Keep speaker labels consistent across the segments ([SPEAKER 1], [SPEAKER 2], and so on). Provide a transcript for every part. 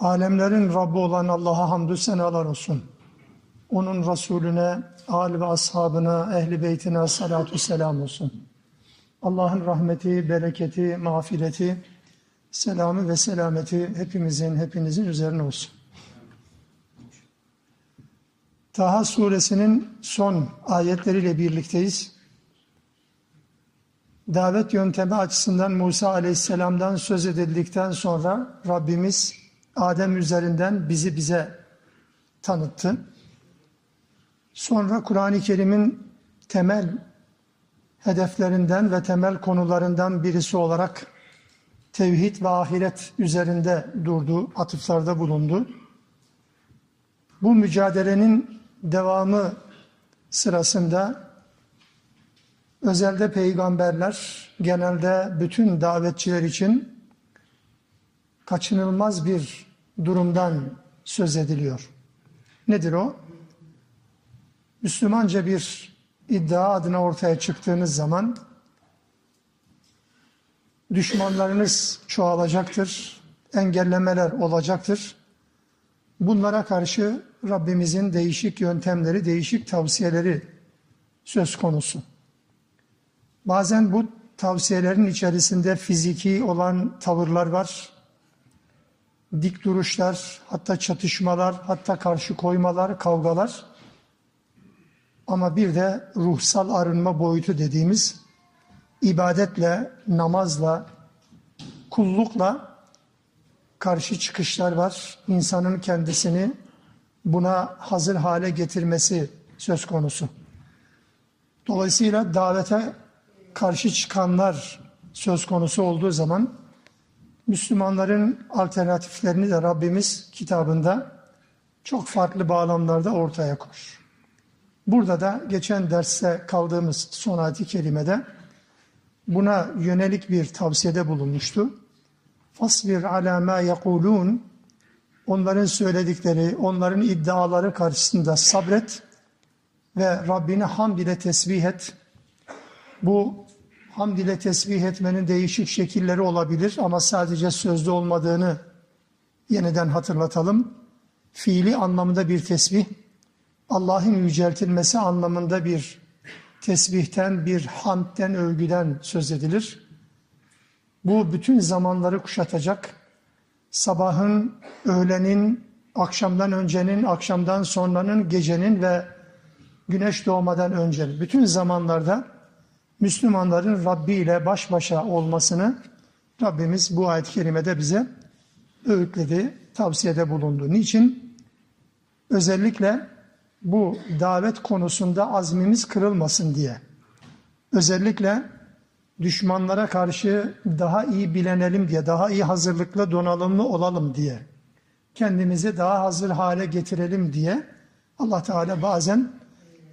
[SPEAKER 1] Alemlerin Rabbi olan Allah'a hamdü senalar olsun. Onun Resulüne, âl ve ashabına, ehli beytine salatu selam olsun. Allah'ın rahmeti, bereketi, mağfireti, selamı ve selameti hepimizin, hepinizin üzerine olsun. Taha suresinin son ayetleriyle birlikteyiz. Davet yöntemi açısından Musa aleyhisselamdan söz edildikten sonra Rabbimiz Adem üzerinden bizi bize tanıttı. Sonra Kur'an-ı Kerim'in temel hedeflerinden ve temel konularından birisi olarak tevhid ve ahiret üzerinde durdu, atıflarda bulundu. Bu mücadelenin devamı sırasında özelde peygamberler, genelde bütün davetçiler için kaçınılmaz bir durumdan söz ediliyor. Nedir o? Müslümanca bir iddia adına ortaya çıktığınız zaman düşmanlarınız çoğalacaktır, engellemeler olacaktır. Bunlara karşı Rabbimizin değişik yöntemleri, değişik tavsiyeleri söz konusu. Bazen bu tavsiyelerin içerisinde fiziki olan tavırlar var, dik duruşlar, hatta çatışmalar, hatta karşı koymalar, kavgalar. Ama bir de ruhsal arınma boyutu dediğimiz ibadetle, namazla, kullukla karşı çıkışlar var. İnsanın kendisini buna hazır hale getirmesi söz konusu. Dolayısıyla davete karşı çıkanlar söz konusu olduğu zaman Müslümanların alternatiflerini de Rabbimiz kitabında çok farklı bağlamlarda ortaya koyar. Burada da geçen derste kaldığımız son ayet-i kerimede buna yönelik bir tavsiyede bulunmuştu. Fasbir ala ma yekulun onların söyledikleri, onların iddiaları karşısında sabret ve Rabbini hamd ile tesbih et. Bu hamd ile tesbih etmenin değişik şekilleri olabilir ama sadece sözlü olmadığını yeniden hatırlatalım. Fiili anlamında bir tesbih, Allah'ın yüceltilmesi anlamında bir tesbihten, bir hamdten, övgüden söz edilir. Bu bütün zamanları kuşatacak. Sabahın, öğlenin, akşamdan öncenin, akşamdan sonranın, gecenin ve güneş doğmadan öncenin bütün zamanlarda Müslümanların Rabbi ile baş başa olmasını Rabbimiz bu ayet-i kerimede bize öğütledi, tavsiyede bulundu. Niçin? Özellikle bu davet konusunda azmimiz kırılmasın diye. Özellikle düşmanlara karşı daha iyi bilenelim diye, daha iyi hazırlıklı, donanımlı olalım diye, kendimizi daha hazır hale getirelim diye Allah Teala bazen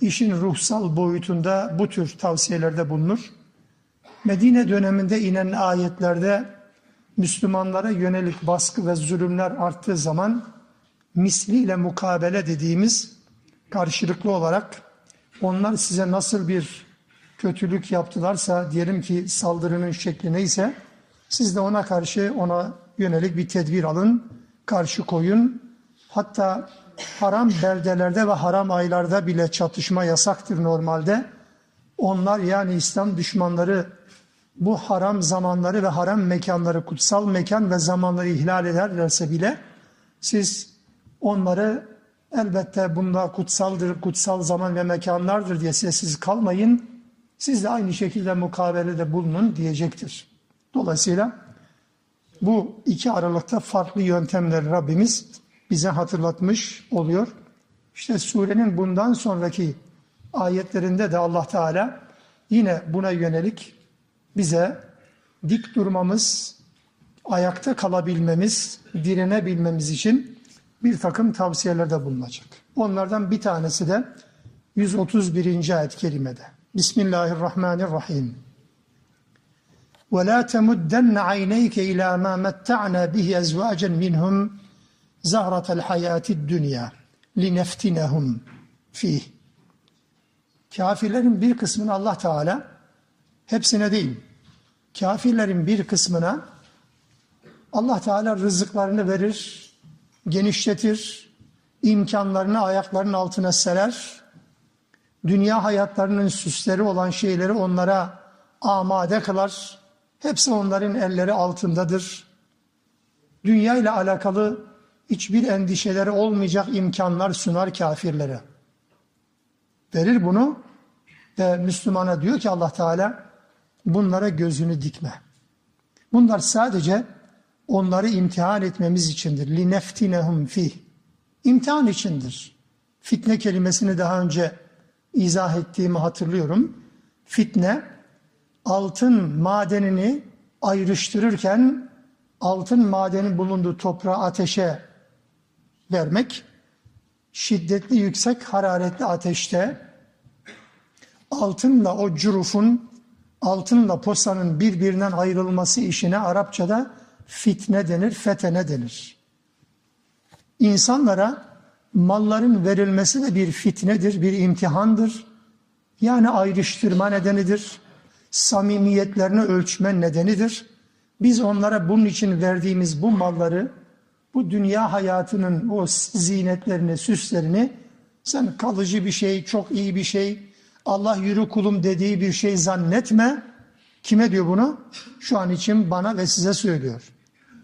[SPEAKER 1] işin ruhsal boyutunda bu tür tavsiyelerde bulunur. Medine döneminde inen ayetlerde Müslümanlara yönelik baskı ve zulümler arttığı zaman misliyle mukabele dediğimiz karşılıklı olarak onlar size nasıl bir kötülük yaptılarsa diyelim ki saldırının şekli neyse siz de ona karşı ona yönelik bir tedbir alın, karşı koyun. Hatta haram beldelerde ve haram aylarda bile çatışma yasaktır normalde. Onlar yani İslam düşmanları bu haram zamanları ve haram mekanları, kutsal mekan ve zamanları ihlal ederlerse bile siz onları elbette bunda kutsaldır, kutsal zaman ve mekanlardır diye sessiz kalmayın. Siz de aynı şekilde mukabelede bulunun diyecektir. Dolayısıyla bu iki aralıkta farklı yöntemleri Rabbimiz bize hatırlatmış oluyor. İşte surenin bundan sonraki ayetlerinde de Allah Teala yine buna yönelik bize dik durmamız, ayakta kalabilmemiz, direnebilmemiz için bir takım tavsiyelerde bulunacak. Onlardan bir tanesi de 131. ayet-i kerimede. Bismillahirrahmanirrahim. وَلَا تَمُدَّنَّ عَيْنَيْكَ إِلَى مَا مَتَّعْنَا بِهِ أَزْوَاجًا مِنْهُمْ zahratel hayati dünya lineftinehum fih. Kafirlerin bir kısmını Allah Teala hepsine değil, kafirlerin bir kısmına Allah Teala rızıklarını verir, genişletir, imkanlarını ayaklarının altına serer, dünya hayatlarının süsleri olan şeyleri onlara amade kılar. Hepsi onların elleri altındadır. Dünya ile alakalı hiçbir endişeleri olmayacak imkanlar sunar kafirlere. Verir bunu ve Müslümana diyor ki Allah Teala bunlara gözünü dikme. Bunlar sadece onları imtihan etmemiz içindir. Lineftinehum fih. İmtihan içindir. Fitne kelimesini daha önce izah ettiğimi hatırlıyorum. Fitne altın madenini ayrıştırırken altın madeni bulunduğu toprağı ateşe vermek, şiddetli yüksek hararetli ateşte altınla o cürufun, altınla posanın birbirinden ayrılması işine Arapçada fitne denir, fetene denir. İnsanlara malların verilmesi de bir fitnedir, bir imtihandır. Yani ayrıştırma nedenidir. Samimiyetlerini ölçme nedenidir. Biz onlara bunun için verdiğimiz bu malları, bu dünya hayatının o zinetlerini, süslerini sen kalıcı bir şey, çok iyi bir şey, Allah yürü kulum dediği bir şey zannetme. Kime diyor bunu? Şu an için bana ve size söylüyor.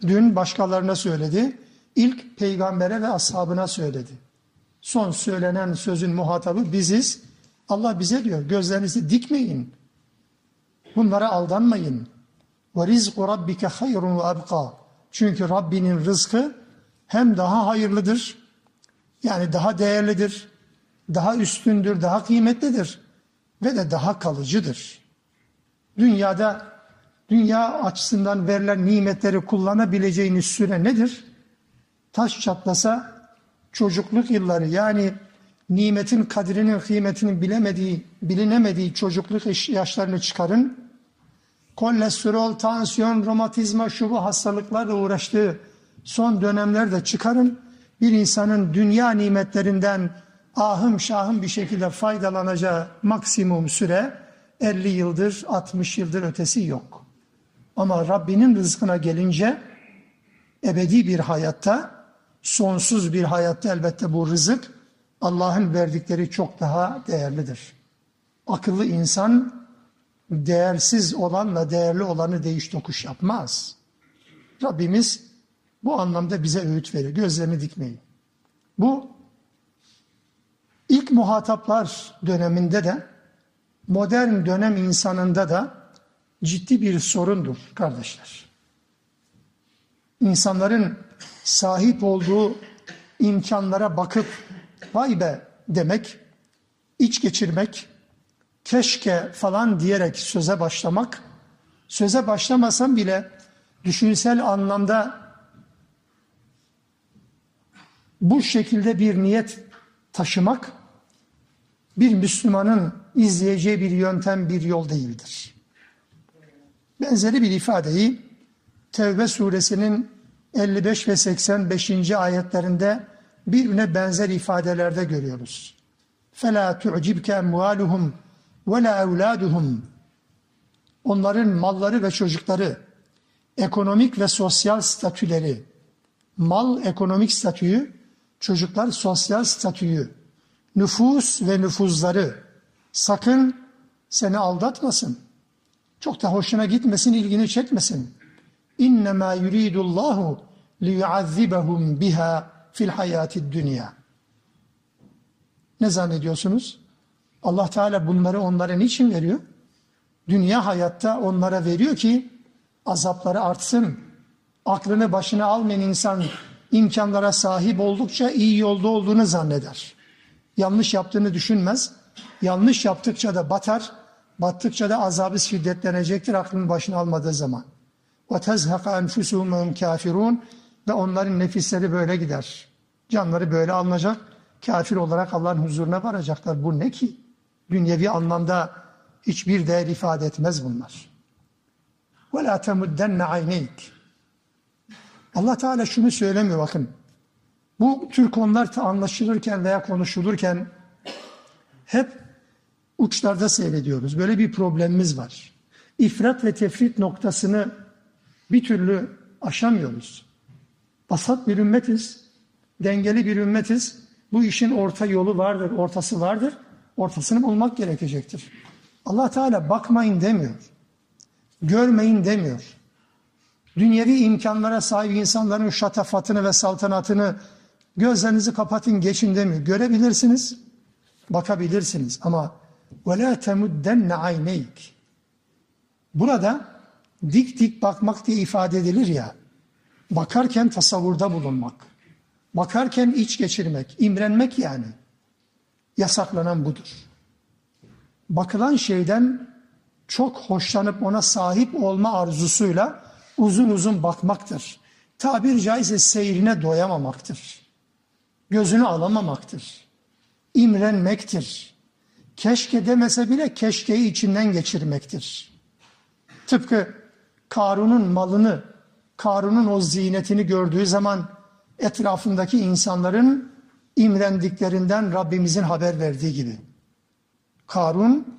[SPEAKER 1] Dün başkalarına söyledi. İlk peygambere ve ashabına söyledi. Son söylenen sözün muhatabı biziz. Allah bize diyor gözlerinizi dikmeyin. Bunlara aldanmayın. Ve rizqu rabbike hayrun ve. Çünkü Rabbinin rızkı hem daha hayırlıdır, yani daha değerlidir, daha üstündür, daha kıymetlidir ve de daha kalıcıdır. Dünyada dünya açısından verilen nimetleri kullanabileceğiniz süre nedir? Taş çatlasa çocukluk yılları yani nimetin kadrinin kıymetini bilemediği, bilinemediği çocukluk yaşlarını çıkarın. Kolesterol, tansiyon, romatizma, şu bu hastalıklarla uğraştığı son dönemlerde çıkarın. Bir insanın dünya nimetlerinden ahım şahım bir şekilde faydalanacağı maksimum süre 50 yıldır, 60 yıldır ötesi yok. Ama Rabbinin rızkına gelince ebedi bir hayatta, sonsuz bir hayatta elbette bu rızık Allah'ın verdikleri çok daha değerlidir. Akıllı insan değersiz olanla değerli olanı değiş tokuş yapmaz. Rabbimiz bu anlamda bize öğüt veriyor. Gözlerini dikmeyin. Bu ilk muhataplar döneminde de modern dönem insanında da ciddi bir sorundur kardeşler. İnsanların sahip olduğu imkanlara bakıp vay be demek, iç geçirmek, keşke falan diyerek söze başlamak, söze başlamasam bile düşünsel anlamda bu şekilde bir niyet taşımak bir Müslümanın izleyeceği bir yöntem, bir yol değildir. Benzeri bir ifadeyi Tevbe suresinin 55 ve 85. ayetlerinde birbirine benzer ifadelerde görüyoruz. فَلَا تُعْجِبْكَ اَمْوَالُهُمْ وَلَا اَوْلَادُهُمْ Onların malları ve çocukları, ekonomik ve sosyal statüleri, mal ekonomik statüyü, çocuklar sosyal statüyü, nüfus ve nüfuzları sakın seni aldatmasın. Çok da hoşuna gitmesin, ilgini çekmesin. İnnemâ yuridullahu liyuazzibahum biha fil hayatid dünya. Ne zannediyorsunuz? Allah Teala bunları onlara niçin veriyor? Dünya hayatta onlara veriyor ki azapları artsın. Aklını başına almayan insan imkanlara sahip oldukça iyi yolda olduğunu zanneder. Yanlış yaptığını düşünmez. Yanlış yaptıkça da batar. Battıkça da azabı şiddetlenecektir aklının başına almadığı zaman. tezhaka enfusuhum kafirun ve onların nefisleri böyle gider. Canları böyle alınacak. Kafir olarak Allah'ın huzuruna varacaklar. Bu ne ki? Dünyevi anlamda hiçbir değer ifade etmez bunlar. La temuddenne ayneyk. Allah Teala şunu söylemiyor bakın. Bu tür konular anlaşılırken veya konuşulurken hep uçlarda seyrediyoruz. Böyle bir problemimiz var. İfrat ve tefrit noktasını bir türlü aşamıyoruz. Basat bir ümmetiz, dengeli bir ümmetiz. Bu işin orta yolu vardır, ortası vardır. Ortasını bulmak gerekecektir. Allah Teala bakmayın demiyor. Görmeyin demiyor Dünyevi imkanlara sahip insanların şatafatını ve saltanatını gözlerinizi kapatın geçin demiyor. Görebilirsiniz, bakabilirsiniz ama وَلَا تَمُدَّنَّ عَيْنَيْكِ Burada dik dik bakmak diye ifade edilir ya, bakarken tasavvurda bulunmak, bakarken iç geçirmek, imrenmek yani. Yasaklanan budur. Bakılan şeyden çok hoşlanıp ona sahip olma arzusuyla uzun uzun bakmaktır. Tabir caizse seyrine doyamamaktır. Gözünü alamamaktır. İmrenmektir. Keşke demese bile keşkeyi içinden geçirmektir. Tıpkı Karun'un malını, Karun'un o zinetini gördüğü zaman etrafındaki insanların imrendiklerinden Rabbimizin haber verdiği gibi. Karun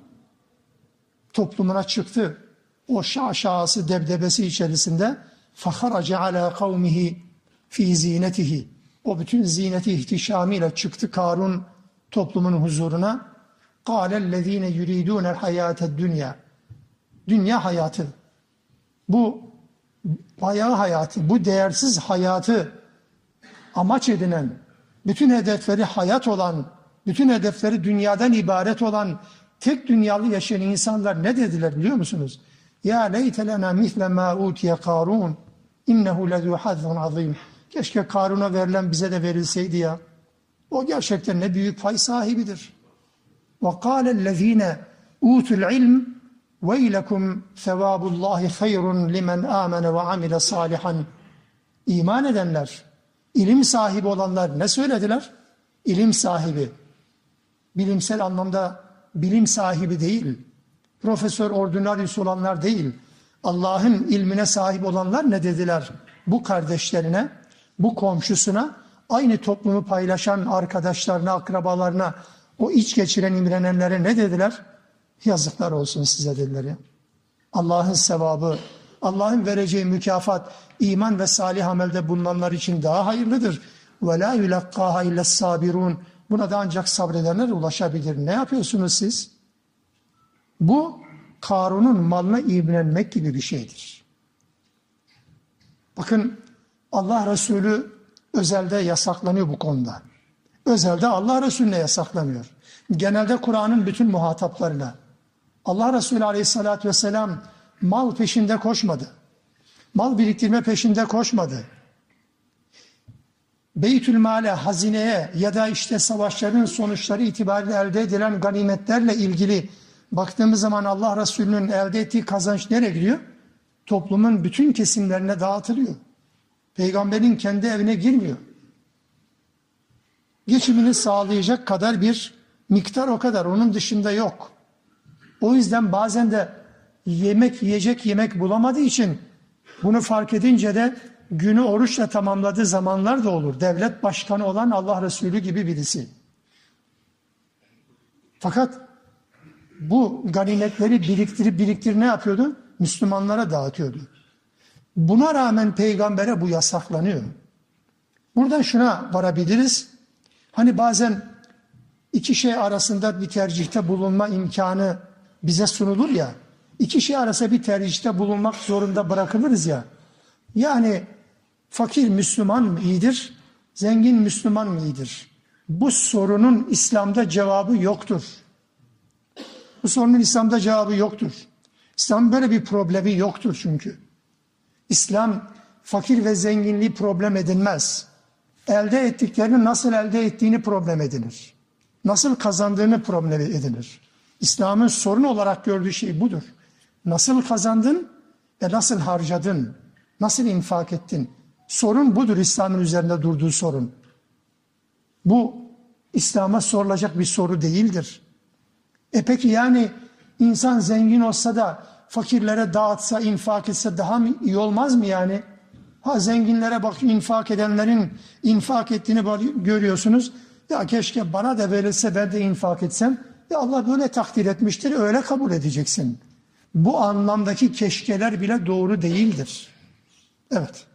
[SPEAKER 1] toplumuna çıktı O şaşası debdebesi içerisinde فَخَرَجَ عَلَى قَوْمِهِ fi zinetihi. O bütün zineti ihtişamıyla çıktı Karun toplumun huzuruna. قَالَ الَّذ۪ينَ يُرِيدُونَ الْحَيَاةَ الدُّنْيَا Dünya hayatı. Bu bayağı hayatı, bu değersiz hayatı amaç edinen, bütün hedefleri hayat olan, bütün hedefleri dünyadan ibaret olan tek dünyalı yaşayan insanlar ne dediler biliyor musunuz? Ya leyte lena misle ma utiye Karun innehu lezu hazzun azim. Keşke Karun'a verilen bize de verilseydi ya. O gerçekten ne büyük pay sahibidir. Ve kâlellezîne utul ilm veylekum sevabullahi hayrun limen amene ve amile salihan. İman edenler, ilim sahibi olanlar ne söylediler? İlim sahibi. Bilimsel anlamda bilim sahibi değil. Profesör ordinarius olanlar değil. Allah'ın ilmine sahip olanlar ne dediler? Bu kardeşlerine, bu komşusuna, aynı toplumu paylaşan arkadaşlarına, akrabalarına, o iç geçiren imrenenlere ne dediler? Yazıklar olsun size dediler. Allah'ın sevabı, Allah'ın vereceği mükafat, iman ve salih amelde bulunanlar için daha hayırlıdır. Ve la yulakkaha sabirun. Buna da ancak sabredenler ulaşabilir. Ne yapıyorsunuz siz? Bu Karun'un malına imrenmek gibi bir şeydir. Bakın Allah Resulü özelde yasaklanıyor bu konuda. Özelde Allah Resulüne yasaklanıyor. Genelde Kur'an'ın bütün muhataplarına. Allah Resulü Aleyhisselatü Vesselam mal peşinde koşmadı. Mal biriktirme peşinde koşmadı. Beytül Male, hazineye ya da işte savaşların sonuçları itibariyle elde edilen ganimetlerle ilgili baktığımız zaman Allah Resulü'nün elde ettiği kazanç nereye gidiyor? Toplumun bütün kesimlerine dağıtılıyor. Peygamberin kendi evine girmiyor. Geçimini sağlayacak kadar bir miktar o kadar. Onun dışında yok. O yüzden bazen de yemek yiyecek yemek bulamadığı için bunu fark edince de günü oruçla tamamladığı zamanlar da olur. Devlet başkanı olan Allah Resulü gibi birisi. Fakat bu ganimetleri biriktirip biriktirip ne yapıyordu? Müslümanlara dağıtıyordu. Buna rağmen peygambere bu yasaklanıyor. Buradan şuna varabiliriz. Hani bazen iki şey arasında bir tercihte bulunma imkanı bize sunulur ya. İki şey arasında bir tercihte bulunmak zorunda bırakılırız ya. Yani fakir Müslüman mı iyidir, zengin Müslüman mı iyidir? Bu sorunun İslam'da cevabı yoktur. Bu sorunun İslam'da cevabı yoktur. İslam böyle bir problemi yoktur çünkü. İslam fakir ve zenginliği problem edinmez. Elde ettiklerini nasıl elde ettiğini problem edinir. Nasıl kazandığını problem edinir. İslam'ın sorun olarak gördüğü şey budur. Nasıl kazandın ve nasıl harcadın? Nasıl infak ettin? Sorun budur İslam'ın üzerinde durduğu sorun. Bu İslam'a sorulacak bir soru değildir. E peki yani insan zengin olsa da fakirlere dağıtsa, infak etse daha mı iyi olmaz mı yani? Ha zenginlere bak infak edenlerin infak ettiğini görüyorsunuz. Ya keşke bana da verilse ben de infak etsem. Ya Allah böyle takdir etmiştir öyle kabul edeceksin. Bu anlamdaki keşkeler bile doğru değildir. Evet.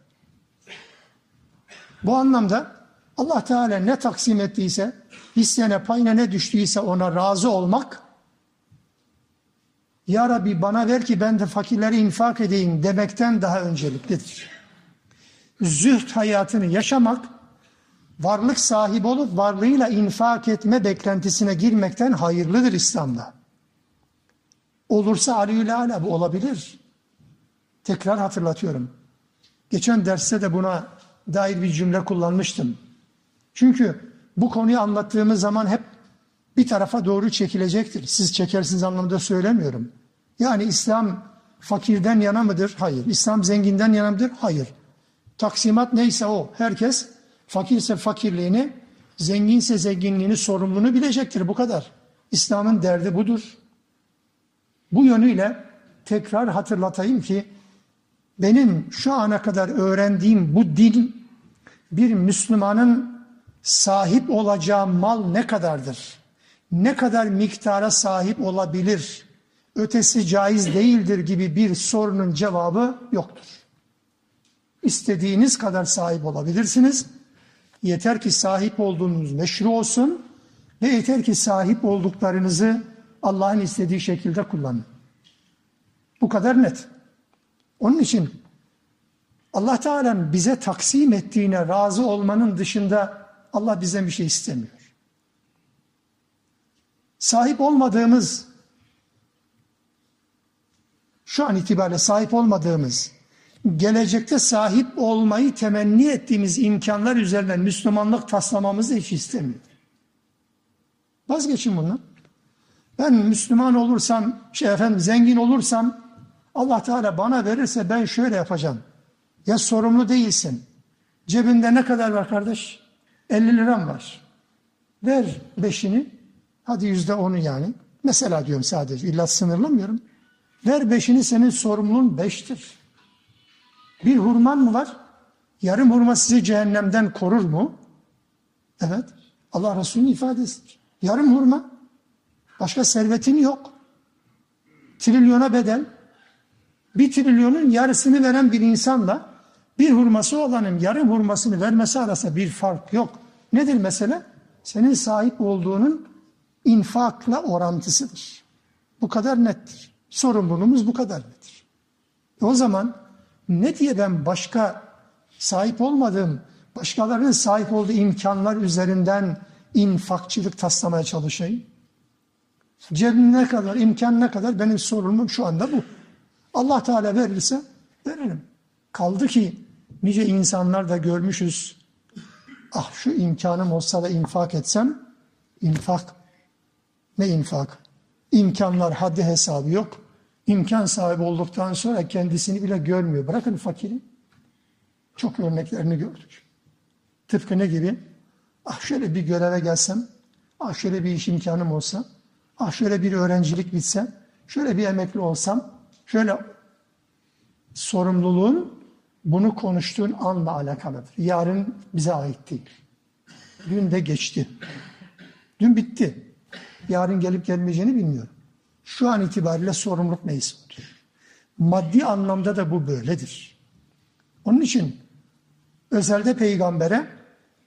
[SPEAKER 1] Bu anlamda Allah Teala ne taksim ettiyse, hissene payına ne düştüyse ona razı olmak, Ya Rabbi bana ver ki ben de fakirleri infak edeyim demekten daha önceliklidir. Zühd hayatını yaşamak, varlık sahibi olup varlığıyla infak etme beklentisine girmekten hayırlıdır İslam'da. Olursa aliyül ala bu olabilir. Tekrar hatırlatıyorum. Geçen derste de buna dair bir cümle kullanmıştım. Çünkü bu konuyu anlattığımız zaman hep bir tarafa doğru çekilecektir. Siz çekersiniz anlamda söylemiyorum. Yani İslam fakirden yana mıdır? Hayır. İslam zenginden yana mıdır? Hayır. Taksimat neyse o. Herkes fakirse fakirliğini, zenginse zenginliğini, sorumluluğunu bilecektir. Bu kadar. İslam'ın derdi budur. Bu yönüyle tekrar hatırlatayım ki benim şu ana kadar öğrendiğim bu dil bir Müslümanın sahip olacağı mal ne kadardır? Ne kadar miktara sahip olabilir? Ötesi caiz değildir gibi bir sorunun cevabı yoktur. İstediğiniz kadar sahip olabilirsiniz. Yeter ki sahip olduğunuz meşru olsun ve yeter ki sahip olduklarınızı Allah'ın istediği şekilde kullanın. Bu kadar net. Onun için Allah Teala'nın bize taksim ettiğine razı olmanın dışında Allah bizden bir şey istemiyor. Sahip olmadığımız, şu an itibariyle sahip olmadığımız, gelecekte sahip olmayı temenni ettiğimiz imkanlar üzerinden Müslümanlık taslamamızı hiç istemiyor. Vazgeçin bundan. Ben Müslüman olursam, şey efendim zengin olursam Allah Teala bana verirse ben şöyle yapacağım. Ya sorumlu değilsin. Cebinde ne kadar var kardeş? 50 liram var. Ver beşini. Hadi yüzde onu yani. Mesela diyorum sadece. İlla sınırlamıyorum. Ver beşini senin sorumluluğun beştir. Bir hurman mı var? Yarım hurma sizi cehennemden korur mu? Evet. Allah Resulü'nün ifadesidir. Yarım hurma. Başka servetin yok. Trilyona bedel. Bir trilyonun yarısını veren bir insanla bir hurması olanın yarım hurmasını vermesi arasında bir fark yok. Nedir mesele? Senin sahip olduğunun infakla orantısıdır. Bu kadar nettir. Sorumluluğumuz bu kadar nettir. E o zaman ne diye ben başka sahip olmadığım, başkalarının sahip olduğu imkanlar üzerinden infakçılık taslamaya çalışayım? Cebim ne kadar, imkan ne kadar benim sorumluluğum şu anda bu. Allah Teala verirse veririm. Kaldı ki nice insanlar da görmüşüz. Ah şu imkanım olsa da infak etsem, infak. Ne infak? İmkanlar haddi hesabı yok. İmkan sahibi olduktan sonra kendisini bile görmüyor. Bırakın fakiri. Çok örneklerini gördük. Tıpkı ne gibi? Ah şöyle bir göreve gelsem, ah şöyle bir iş imkanım olsa, ah şöyle bir öğrencilik bitsem, şöyle bir emekli olsam, şöyle sorumluluğun bunu konuştuğun anla alakalıdır. Yarın bize ait değil. Dün de geçti. Dün bitti. Yarın gelip gelmeyeceğini bilmiyorum. Şu an itibariyle sorumluluk neyse odur. Maddi anlamda da bu böyledir. Onun için özelde peygambere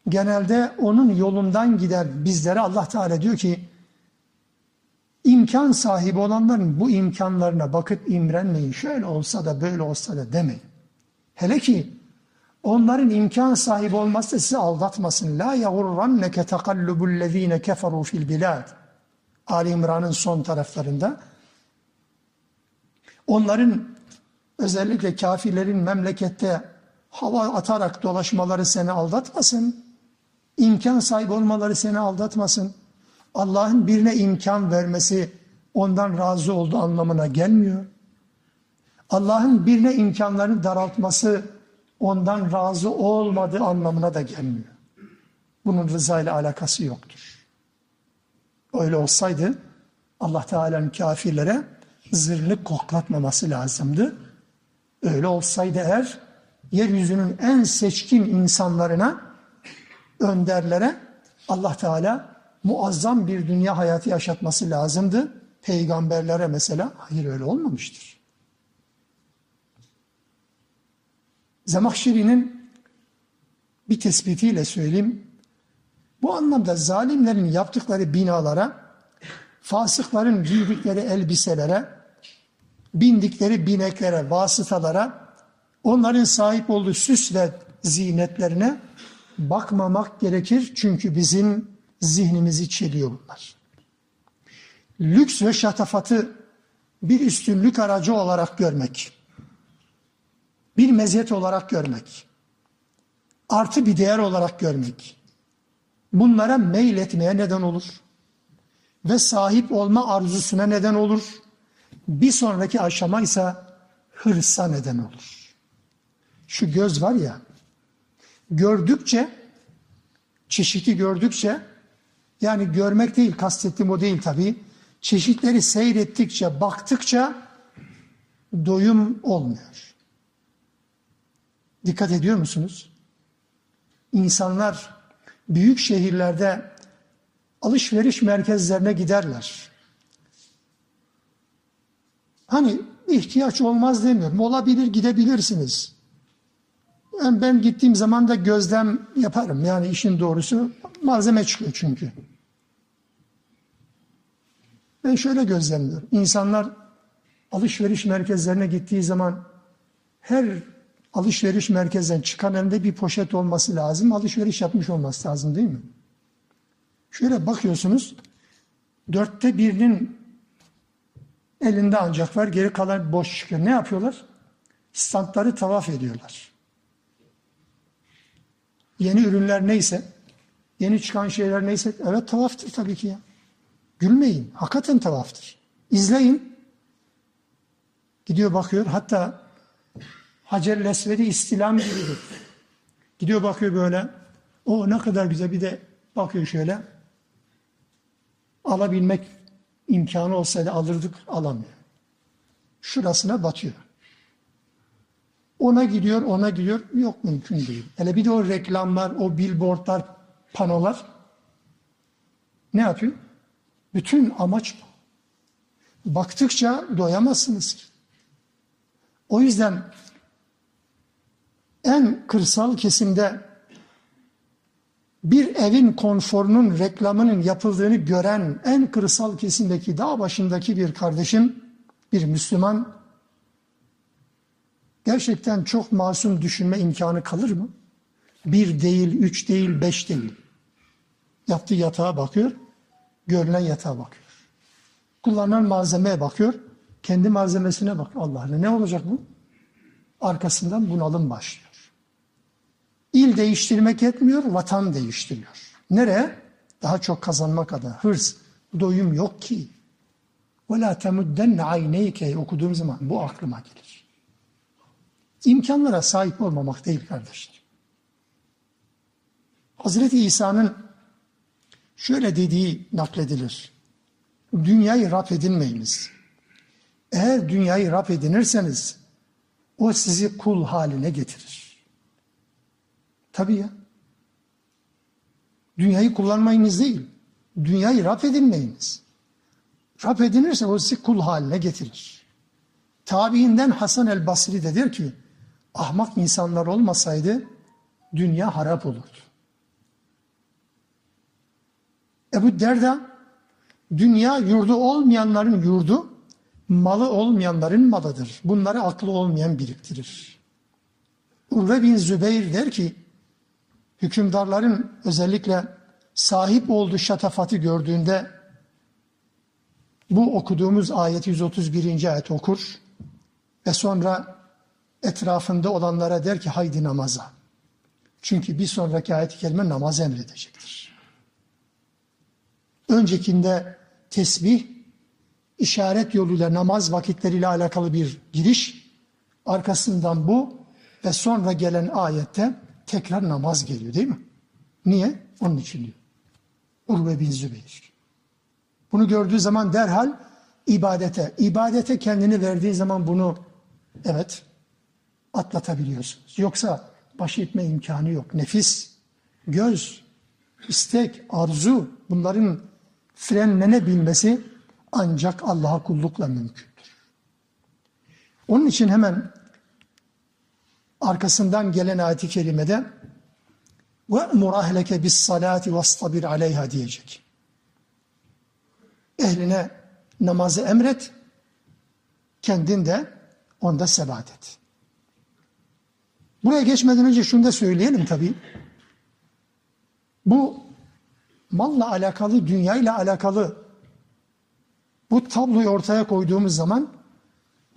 [SPEAKER 1] genelde onun yolundan gider bizlere Allah Teala diyor ki imkan sahibi olanların bu imkanlarına bakıp imrenmeyin. Şöyle olsa da böyle olsa da demeyin. Hele ki onların imkan sahibi olması sizi aldatmasın. La yagurranneke tekallubul keferu fil bilad. Ali İmran'ın son taraflarında. Onların özellikle kafirlerin memlekette hava atarak dolaşmaları seni aldatmasın. İmkan sahibi olmaları seni aldatmasın. Allah'ın birine imkan vermesi ondan razı olduğu anlamına gelmiyor. Allah'ın birine imkanlarını daraltması ondan razı olmadığı anlamına da gelmiyor. Bunun rıza ile alakası yoktur. Öyle olsaydı Allah Teala'nın kafirlere zırnık koklatmaması lazımdı. Öyle olsaydı eğer yeryüzünün en seçkin insanlarına, önderlere Allah Teala muazzam bir dünya hayatı yaşatması lazımdı. Peygamberlere mesela hayır öyle olmamıştır. Zemahşeri'nin bir tespitiyle söyleyeyim. Bu anlamda zalimlerin yaptıkları binalara, fasıkların giydikleri elbiselere, bindikleri bineklere, vasıtalara, onların sahip olduğu süs ve zinetlerine bakmamak gerekir. Çünkü bizim zihnimizi çeliyor bunlar. Lüks ve şatafatı bir üstünlük aracı olarak görmek, bir meziyet olarak görmek, artı bir değer olarak görmek, bunlara meyletmeye neden olur ve sahip olma arzusuna neden olur. Bir sonraki aşama ise hırsa neden olur. Şu göz var ya, gördükçe, çeşitli gördükçe, yani görmek değil, kastettiğim o değil tabii. Çeşitleri seyrettikçe, baktıkça doyum olmuyor. Dikkat ediyor musunuz? İnsanlar büyük şehirlerde alışveriş merkezlerine giderler. Hani ihtiyaç olmaz demiyorum. Olabilir gidebilirsiniz. Ben, ben gittiğim zaman da gözlem yaparım. Yani işin doğrusu malzeme çıkıyor çünkü. Ben şöyle gözlemliyorum. İnsanlar alışveriş merkezlerine gittiği zaman her alışveriş merkezden çıkan elinde bir poşet olması lazım. Alışveriş yapmış olması lazım değil mi? Şöyle bakıyorsunuz. Dörtte birinin elinde ancak var. Geri kalan boş çıkıyor. Ne yapıyorlar? Standları tavaf ediyorlar. Yeni ürünler neyse, yeni çıkan şeyler neyse, evet tavaftır tabii ki ya. Gülmeyin, hakikaten tavaftır. İzleyin. Gidiyor bakıyor, hatta Hacer Lesvedi istilam gibidir. Gidiyor bakıyor böyle, o ne kadar güzel bir de bakıyor şöyle. Alabilmek imkanı olsaydı alırdık, alamıyor. Şurasına batıyor. Ona gidiyor, ona gidiyor. Yok mümkün değil. Hele bir de o reklamlar, o billboardlar, panolar ne yapıyor? Bütün amaç bu. Baktıkça doyamazsınız. O yüzden en kırsal kesimde bir evin konforunun reklamının yapıldığını gören en kırsal kesimdeki dağ başındaki bir kardeşim, bir Müslüman gerçekten çok masum düşünme imkanı kalır mı? Bir değil, üç değil, beş değil. Yaptığı yatağa bakıyor, görülen yatağa bakıyor. Kullanılan malzemeye bakıyor, kendi malzemesine bak. Allah ne olacak bu? Arkasından bunalım başlıyor. İl değiştirmek yetmiyor, vatan değiştiriyor. Nereye? Daha çok kazanmak adına. Hırs, doyum yok ki. وَلَا تَمُدَّنَّ عَيْنَيْكَ okuduğum zaman bu aklıma gelir. İmkanlara sahip olmamak değil kardeşler. Hazreti İsa'nın şöyle dediği nakledilir. Dünyayı rap edinmeyiniz. Eğer dünyayı rap edinirseniz o sizi kul haline getirir. Tabii ya. Dünyayı kullanmayınız değil. Dünyayı rap edinmeyiniz. Rap edinirse o sizi kul haline getirir. Tabiinden Hasan el Basri de der ki ahmak insanlar olmasaydı dünya harap olurdu. Ebu Derda dünya yurdu olmayanların yurdu, malı olmayanların malıdır. Bunları aklı olmayan biriktirir. Urve bin Zübeyir der ki hükümdarların özellikle sahip olduğu şatafatı gördüğünde bu okuduğumuz ayet 131. ayet okur ve sonra etrafında olanlara der ki haydi namaza. Çünkü bir sonraki ayet-i kerime namaz emredecektir. Öncekinde tesbih, işaret yoluyla namaz vakitleriyle alakalı bir giriş, arkasından bu ve sonra gelen ayette tekrar namaz geliyor değil mi? Niye? Onun için diyor. Urve bin Zübeyir. Bunu gördüğü zaman derhal ibadete, ibadete kendini verdiği zaman bunu evet atlatabiliyorsunuz. Yoksa baş etme imkanı yok. Nefis, göz, istek, arzu bunların frenlenebilmesi ancak Allah'a kullukla mümkündür. Onun için hemen arkasından gelen ayet-i kerimede وَأْمُرْ أَهْلَكَ بِالصَّلَاةِ وَاسْطَبِرْ عَلَيْهَا diyecek. Ehline namazı emret, kendin de onda sebat et. Buraya geçmeden önce şunu da söyleyelim tabii. Bu malla alakalı, dünyayla alakalı bu tabloyu ortaya koyduğumuz zaman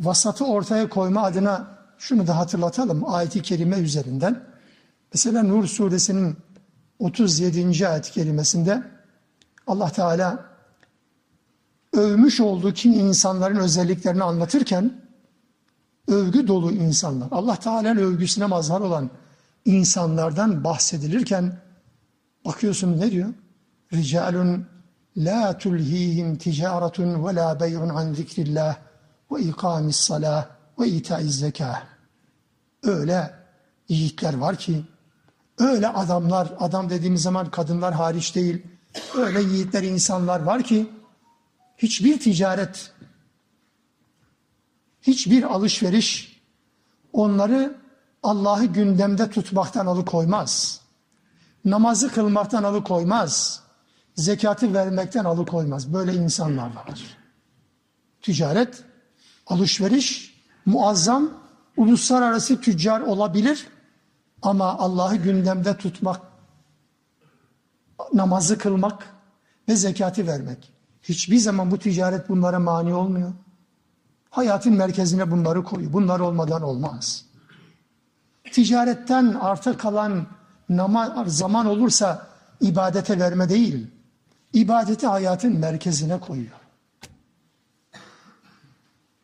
[SPEAKER 1] vasatı ortaya koyma adına şunu da hatırlatalım ayeti kerime üzerinden. Mesela Nur suresinin 37. ayet kelimesinde Allah Teala övmüş olduğu kim insanların özelliklerini anlatırken övgü dolu insanlar, Allah Teala'nın övgüsüne mazhar olan insanlardan bahsedilirken bakıyorsun ne diyor? Ricalun la tulhihim ticaretun ve la bey'un an zikrillah ve ikamis salah ve itaiz zekah. Öyle yiğitler var ki, öyle adamlar, adam dediğimiz zaman kadınlar hariç değil, öyle yiğitler insanlar var ki, hiçbir ticaret, hiçbir alışveriş onları Allah'ı gündemde tutmaktan alıkoymaz. Namazı kılmaktan alıkoymaz. Zekatı vermekten alıkoymaz. Böyle insanlar var. Ticaret, alışveriş, muazzam, uluslararası tüccar olabilir ama Allah'ı gündemde tutmak, namazı kılmak ve zekatı vermek. Hiçbir zaman bu ticaret bunlara mani olmuyor. Hayatın merkezine bunları koyuyor. Bunlar olmadan olmaz. Ticaretten arta kalan zaman olursa ibadete verme değil, ibadeti hayatın merkezine koyuyor.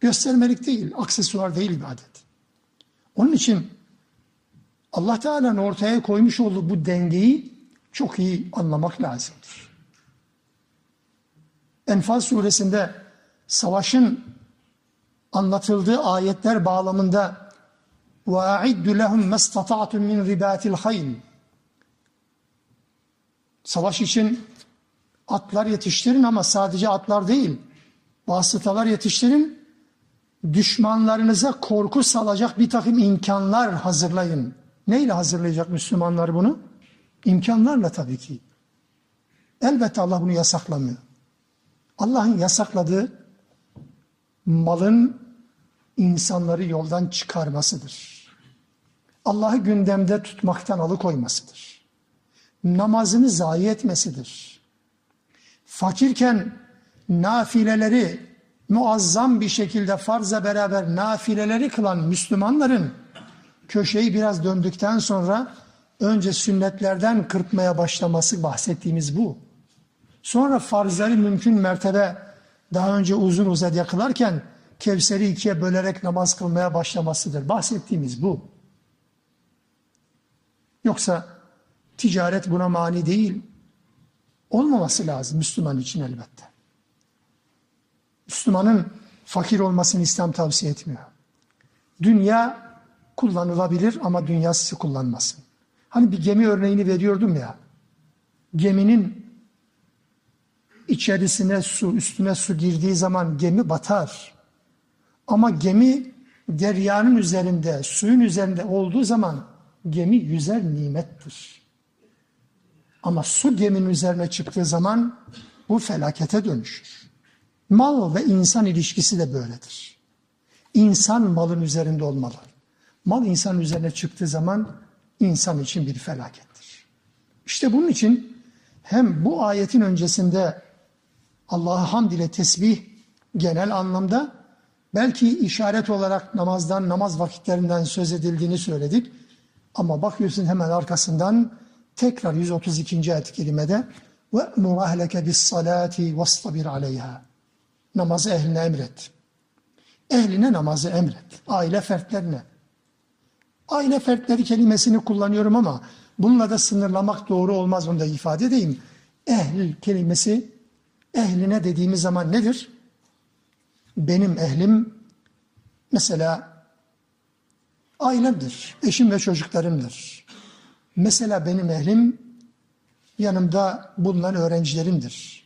[SPEAKER 1] Göstermelik değil, aksesuar değil ibadet. Onun için Allah Teala'nın ortaya koymuş olduğu bu dengeyi çok iyi anlamak lazımdır. Enfal suresinde savaşın anlatıldığı ayetler bağlamında وَاَعِدُّ لَهُمْ مَسْتَطَعْتُمْ مِنْ رِبَاتِ الْخَيْلِ Savaş için atlar yetiştirin ama sadece atlar değil, vasıtalar yetiştirin, düşmanlarınıza korku salacak bir takım imkanlar hazırlayın. Neyle hazırlayacak Müslümanlar bunu? İmkanlarla tabii ki. Elbette Allah bunu yasaklamıyor. Allah'ın yasakladığı malın insanları yoldan çıkarmasıdır. Allah'ı gündemde tutmaktan alıkoymasıdır. Namazını zayi etmesidir. Fakirken nafileleri muazzam bir şekilde farza beraber nafileleri kılan Müslümanların köşeyi biraz döndükten sonra önce sünnetlerden kırpmaya başlaması bahsettiğimiz bu. Sonra farzları mümkün mertebe daha önce uzun uzadıya kılarken Kevser'i ikiye bölerek namaz kılmaya başlamasıdır. Bahsettiğimiz bu. Yoksa ticaret buna mani değil. Olmaması lazım Müslüman için elbette. Müslümanın fakir olmasını İslam tavsiye etmiyor. Dünya kullanılabilir ama dünyası kullanmasın. Hani bir gemi örneğini veriyordum ya. Geminin içerisine su, üstüne su girdiği zaman gemi batar. Ama gemi deryanın üzerinde, suyun üzerinde olduğu zaman gemi yüzer nimettir. Ama su geminin üzerine çıktığı zaman bu felakete dönüşür. Mal ve insan ilişkisi de böyledir. İnsan malın üzerinde olmalı. Mal insan üzerine çıktığı zaman insan için bir felakettir. İşte bunun için hem bu ayetin öncesinde Allah'a hamd ile tesbih genel anlamda belki işaret olarak namazdan, namaz vakitlerinden söz edildiğini söyledik. Ama bakıyorsun hemen arkasından tekrar 132. ayet-i kerimede وَأْمُرْ أَهْلَكَ بِالصَّلَاةِ وَاسْطَبِرْ عَلَيْهَا Namazı ehline emret. Ehline namazı emret. Aile fertlerine. Aile fertleri kelimesini kullanıyorum ama bununla da sınırlamak doğru olmaz onu da ifade edeyim. Ehl kelimesi ehline dediğimiz zaman nedir? Benim ehlim mesela ailemdir, eşim ve çocuklarımdır. Mesela benim ehlim yanımda bulunan öğrencilerimdir.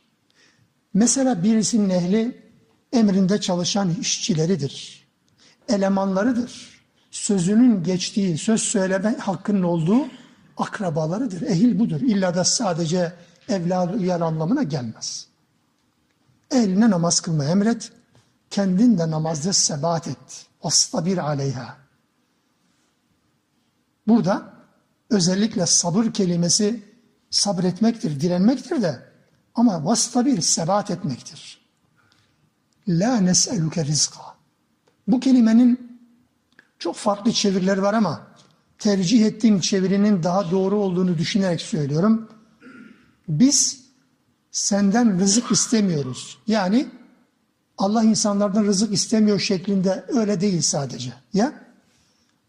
[SPEAKER 1] Mesela birisinin ehli emrinde çalışan işçileridir, elemanlarıdır. Sözünün geçtiği, söz söyleme hakkının olduğu akrabalarıdır. Ehil budur. İlla da sadece evladı uyar anlamına gelmez. Eline namaz kılma emret, kendin de namazda sebat et. Vastabir aleyha. Burada özellikle sabır kelimesi sabretmektir, direnmektir de ama vastabir sebat etmektir. La nes'eluke rizka. Bu kelimenin çok farklı çevirileri var ama tercih ettiğim çevirinin daha doğru olduğunu düşünerek söylüyorum. Biz senden rızık istemiyoruz. Yani Allah insanlardan rızık istemiyor şeklinde öyle değil sadece. Ya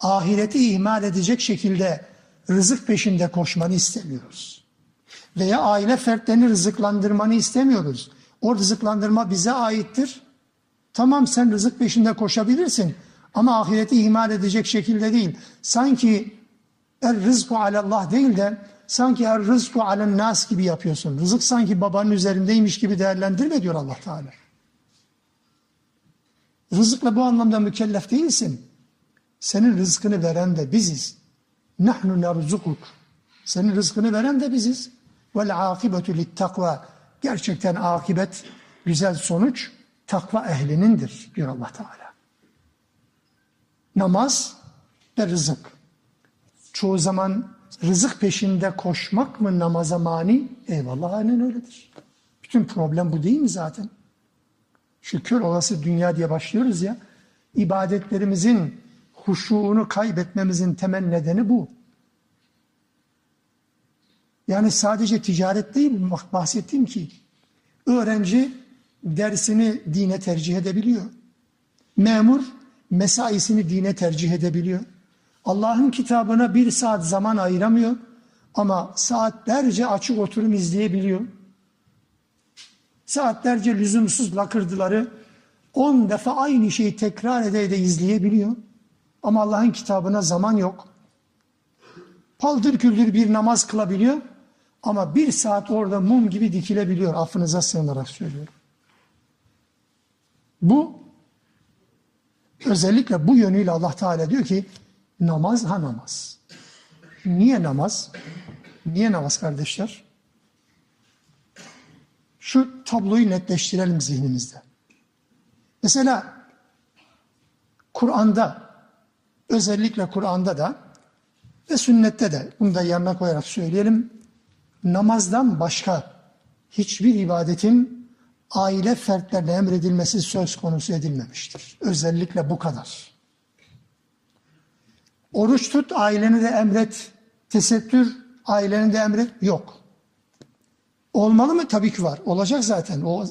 [SPEAKER 1] ahireti ihmal edecek şekilde rızık peşinde koşmanı istemiyoruz. Veya aile fertlerini rızıklandırmanı istemiyoruz. O rızıklandırma bize aittir. Tamam sen rızık peşinde koşabilirsin ama ahireti ihmal edecek şekilde değil. Sanki er rızku alallah değil de sanki er rızku alen nas gibi yapıyorsun. Rızık sanki babanın üzerindeymiş gibi değerlendirme diyor Allah Teala. Rızıkla bu anlamda mükellef değilsin. Senin rızkını veren de biziz. Nahnu nerzukuk. Senin rızkını veren de biziz. Vel akibetu lit takva. Gerçekten akibet, güzel sonuç takva ehlinindir diyor Allah Teala. Namaz ve rızık. Çoğu zaman rızık peşinde koşmak mı namaza mani? Eyvallah aynen öyledir. Bütün problem bu değil mi zaten? Şu kör olası dünya diye başlıyoruz ya. İbadetlerimizin huşuğunu kaybetmemizin temel nedeni bu. Yani sadece ticaret değil bahsettiğim ki öğrenci dersini dine tercih edebiliyor. Memur mesaisini dine tercih edebiliyor. Allah'ın kitabına bir saat zaman ayıramıyor ama saatlerce açık oturum izleyebiliyor. Saatlerce lüzumsuz lakırdıları on defa aynı şeyi tekrar ede ede izleyebiliyor. Ama Allah'ın kitabına zaman yok. Paldır küldür bir namaz kılabiliyor ama bir saat orada mum gibi dikilebiliyor. Affınıza sığınarak söylüyorum. Bu özellikle bu yönüyle Allah Teala diyor ki namaz ha namaz. Niye namaz? Niye namaz kardeşler? Şu tabloyu netleştirelim zihnimizde. Mesela Kur'an'da özellikle Kur'an'da da ve sünnette de bunu da yanına koyarak söyleyelim. Namazdan başka hiçbir ibadetin aile fertlerine emredilmesi söz konusu edilmemiştir. Özellikle bu kadar. Oruç tut, aileni de emret. Tesettür, aileni de emret. Yok. Olmalı mı? Tabii ki var. Olacak zaten. O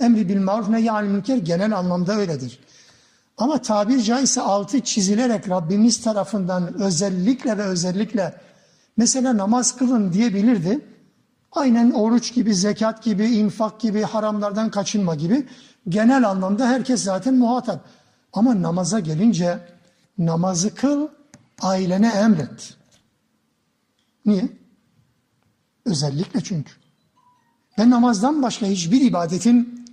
[SPEAKER 1] emri bil maruf nehyâl münker genel anlamda öyledir. Ama tabir caizse altı çizilerek Rabbimiz tarafından özellikle ve özellikle mesela namaz kılın diyebilirdi. Aynen oruç gibi, zekat gibi, infak gibi, haramlardan kaçınma gibi genel anlamda herkes zaten muhatap. Ama namaza gelince namazı kıl, ailene emret. Niye? Özellikle çünkü. Ve namazdan başka hiçbir ibadetin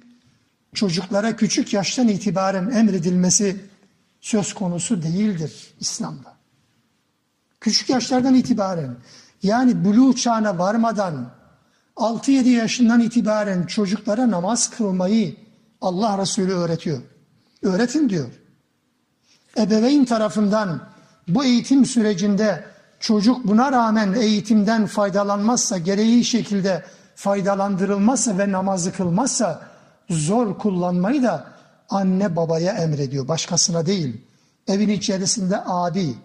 [SPEAKER 1] çocuklara küçük yaştan itibaren emredilmesi söz konusu değildir İslam'da. Küçük yaşlardan itibaren yani buluğ çağına varmadan 6-7 yaşından itibaren çocuklara namaz kılmayı Allah Resulü öğretiyor. Öğretin diyor. Ebeveyn tarafından bu eğitim sürecinde çocuk buna rağmen eğitimden faydalanmazsa, gereği şekilde faydalandırılmazsa ve namazı kılmazsa zor kullanmayı da anne babaya emrediyor, başkasına değil. Evin içerisinde abi,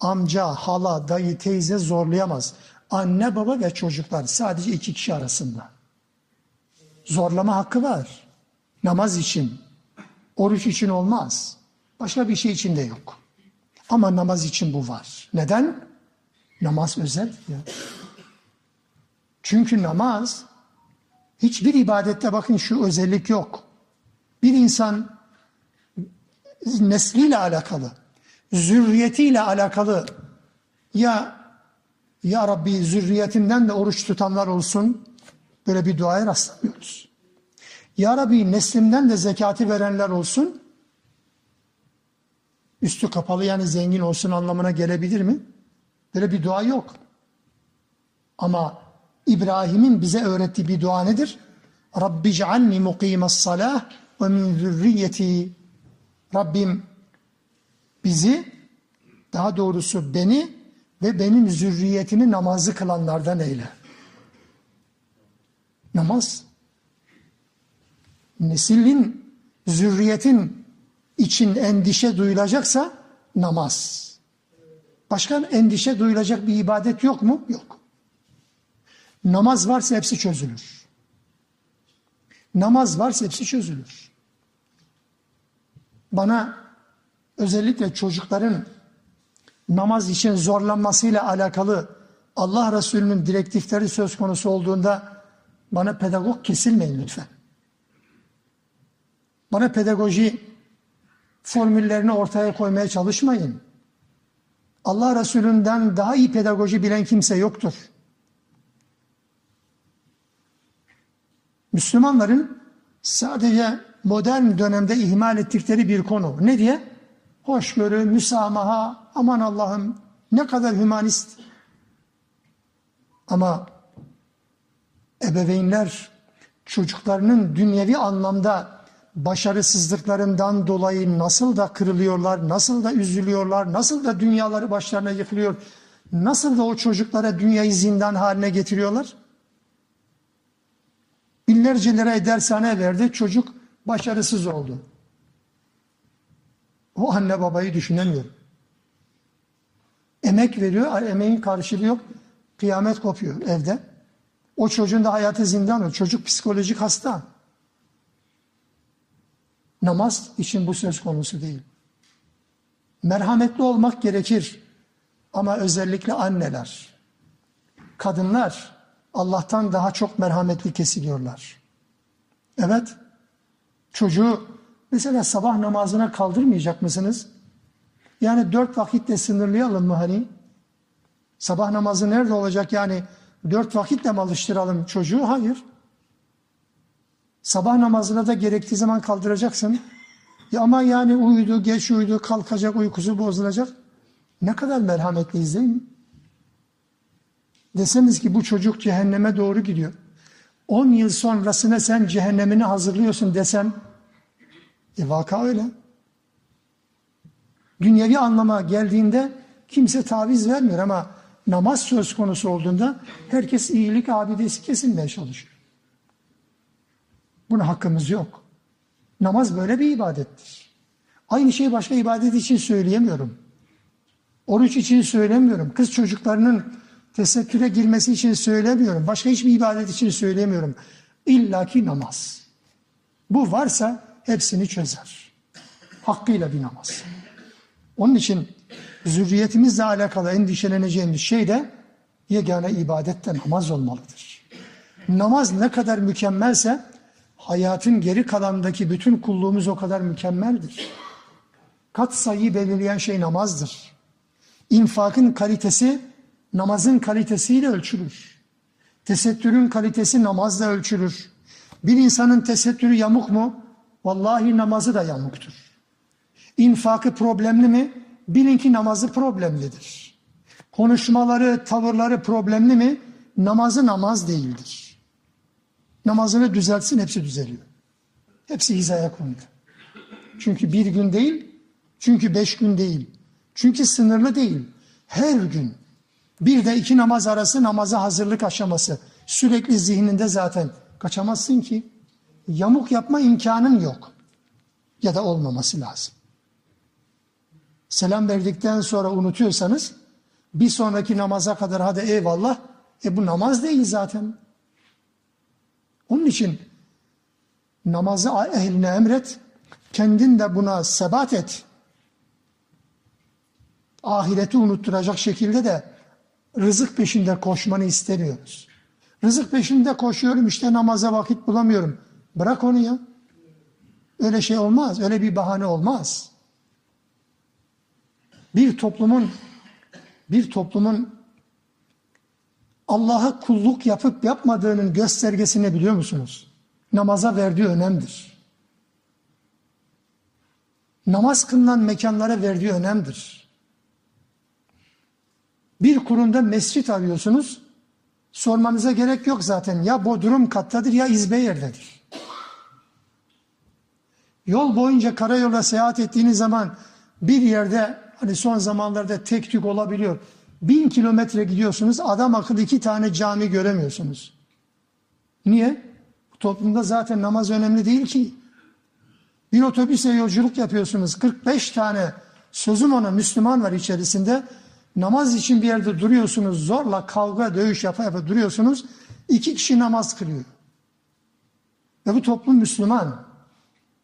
[SPEAKER 1] amca, hala, dayı, teyze zorlayamaz. Anne, baba ve çocuklar sadece iki kişi arasında. Zorlama hakkı var. Namaz için, oruç için olmaz. Başka bir şey için de yok. Ama namaz için bu var. Neden? Namaz özel ya. Çünkü namaz hiçbir ibadette bakın şu özellik yok. Bir insan nesliyle alakalı, zürriyetiyle alakalı ya ya Rabbi zürriyetimden de oruç tutanlar olsun böyle bir duaya rastlamıyoruz. Ya Rabbi neslimden de zekati verenler olsun üstü kapalı yani zengin olsun anlamına gelebilir mi? Böyle bir dua yok. Ama İbrahim'in bize öğrettiği bir dua nedir? Rabbi cealni mukimas salah ve min zürriyeti. Rabbim bizi daha doğrusu beni ve benim zürriyetimi namazı kılanlardan eyle. Namaz neslin, zürriyetin için endişe duyulacaksa namaz. Başka endişe duyulacak bir ibadet yok mu? Yok. Namaz varsa hepsi çözülür. Namaz varsa hepsi çözülür. Bana özellikle çocukların namaz için zorlanmasıyla alakalı Allah Resulü'nün direktifleri söz konusu olduğunda bana pedagog kesilmeyin lütfen. Bana pedagoji formüllerini ortaya koymaya çalışmayın. Allah Resulü'nden daha iyi pedagoji bilen kimse yoktur. Müslümanların sadece modern dönemde ihmal ettikleri bir konu. Ne diye? Hoşgörü, müsamaha, aman Allah'ım ne kadar hümanist. Ama ebeveynler çocuklarının dünyevi anlamda başarısızlıklarından dolayı nasıl da kırılıyorlar, nasıl da üzülüyorlar, nasıl da dünyaları başlarına yıkılıyor, nasıl da o çocuklara dünyayı zindan haline getiriyorlar. Binlerce liraya dershane verdi, çocuk başarısız oldu. O anne babayı düşünemiyor. Emek veriyor, emeğin karşılığı yok. Kıyamet kopuyor evde. O çocuğun da hayatı zindan. Çocuk psikolojik hasta. Namaz için bu söz konusu değil. Merhametli olmak gerekir. Ama özellikle anneler, kadınlar Allah'tan daha çok merhametli kesiliyorlar. Evet, çocuğu mesela sabah namazına kaldırmayacak mısınız? Yani dört vakitle sınırlayalım mı hani? Sabah namazı nerede olacak yani dört vakitle mi alıştıralım çocuğu? Hayır. Sabah namazına da gerektiği zaman kaldıracaksın. Ya ama yani uyudu, geç uyudu, kalkacak, uykusu bozulacak. Ne kadar merhametliyiz değil mi? Deseniz ki bu çocuk cehenneme doğru gidiyor. 10 yıl sonrasına sen cehennemini hazırlıyorsun desem, e vaka öyle. Dünyevi anlama geldiğinde kimse taviz vermiyor ama namaz söz konusu olduğunda herkes iyilik abidesi kesilmeye çalışıyor. Buna hakkımız yok. Namaz böyle bir ibadettir. Aynı şeyi başka ibadet için söyleyemiyorum. Oruç için söylemiyorum. Kız çocuklarının tesettüre girmesi için söylemiyorum. Başka hiçbir ibadet için söylemiyorum. İlla ki namaz. Bu varsa hepsini çözer. Hakkıyla bir namaz. Onun için zürriyetimizle alakalı endişeleneceğimiz şey de yegane ibadette namaz olmalıdır. Namaz ne kadar mükemmelse hayatın geri kalanındaki bütün kulluğumuz o kadar mükemmeldir. Kat sayıyı belirleyen şey namazdır. İnfakın kalitesi namazın kalitesiyle ölçülür. Tesettürün kalitesi namazla ölçülür. Bir insanın tesettürü yamuk mu? Vallahi namazı da yamuktur. İnfakı problemli mi? Bilin ki namazı problemlidir. Konuşmaları, tavırları problemli mi? Namazı namaz değildir. Namazını düzeltsin hepsi düzeliyor. Hepsi hizaya kondu. Çünkü bir gün değil, çünkü beş gün değil, çünkü sınırlı değil. Her gün bir de iki namaz arası namaza hazırlık aşaması sürekli zihninde zaten kaçamazsın ki. Yamuk yapma imkanın yok. Ya da olmaması lazım. Selam verdikten sonra unutuyorsanız bir sonraki namaza kadar hadi eyvallah. E bu namaz değil zaten. Onun için namazı ehline emret, kendin de buna sebat et. ahireti unutturacak şekilde de rızık peşinde koşmanı istemiyoruz. Rızık peşinde koşuyorum işte namaza vakit bulamıyorum. Bırak onu ya. Öyle şey olmaz. Öyle bir bahane olmaz. Bir toplumun bir toplumun Allah'a kulluk yapıp yapmadığının göstergesini biliyor musunuz? Namaza verdiği önemdir. Namaz kılınan mekanlara verdiği önemdir. Bir kurumda mescit arıyorsunuz, sormanıza gerek yok zaten. Ya bodrum kattadır ya izbe yerdedir. Yol boyunca karayolda seyahat ettiğiniz zaman bir yerde hani son zamanlarda tek tük olabiliyor. Bin kilometre gidiyorsunuz adam akıllı iki tane cami göremiyorsunuz. Niye? Bu toplumda zaten namaz önemli değil ki. Bir otobüse yolculuk yapıyorsunuz. 45 tane sözüm ona Müslüman var içerisinde. Namaz için bir yerde duruyorsunuz. Zorla kavga, dövüş yapa yapa duruyorsunuz. İki kişi namaz kılıyor. Ve bu toplum Müslüman.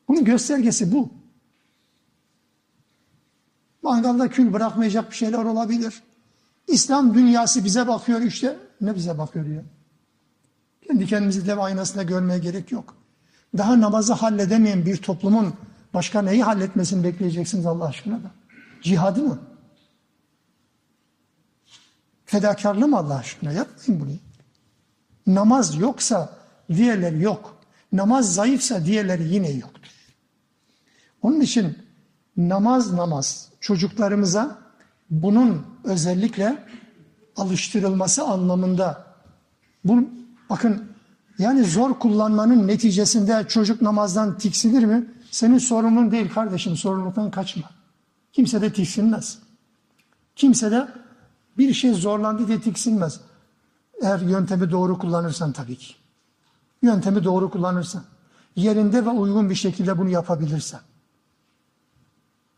[SPEAKER 1] Bunun göstergesi bu. Mangalda kül bırakmayacak bir şeyler olabilir. İslam dünyası bize bakıyor işte. Ne bize bakıyor ya? Kendi kendimizi dev aynasında görmeye gerek yok. Daha namazı halledemeyen bir toplumun başka neyi halletmesini bekleyeceksiniz Allah aşkına da? Cihadı mı? Fedakarlığı mı Allah aşkına? Yapmayın bunu. Namaz yoksa diğerleri yok. Namaz zayıfsa diğerleri yine yoktur. Onun için namaz namaz çocuklarımıza bunun özellikle alıştırılması anlamında bu bakın yani zor kullanmanın neticesinde çocuk namazdan tiksinir mi? Senin sorumluluğun değil kardeşim sorumluluktan kaçma. Kimse de tiksinmez. Kimse de bir şey zorlandı diye tiksinmez. Eğer yöntemi doğru kullanırsan tabii ki. Yöntemi doğru kullanırsan. Yerinde ve uygun bir şekilde bunu yapabilirsen.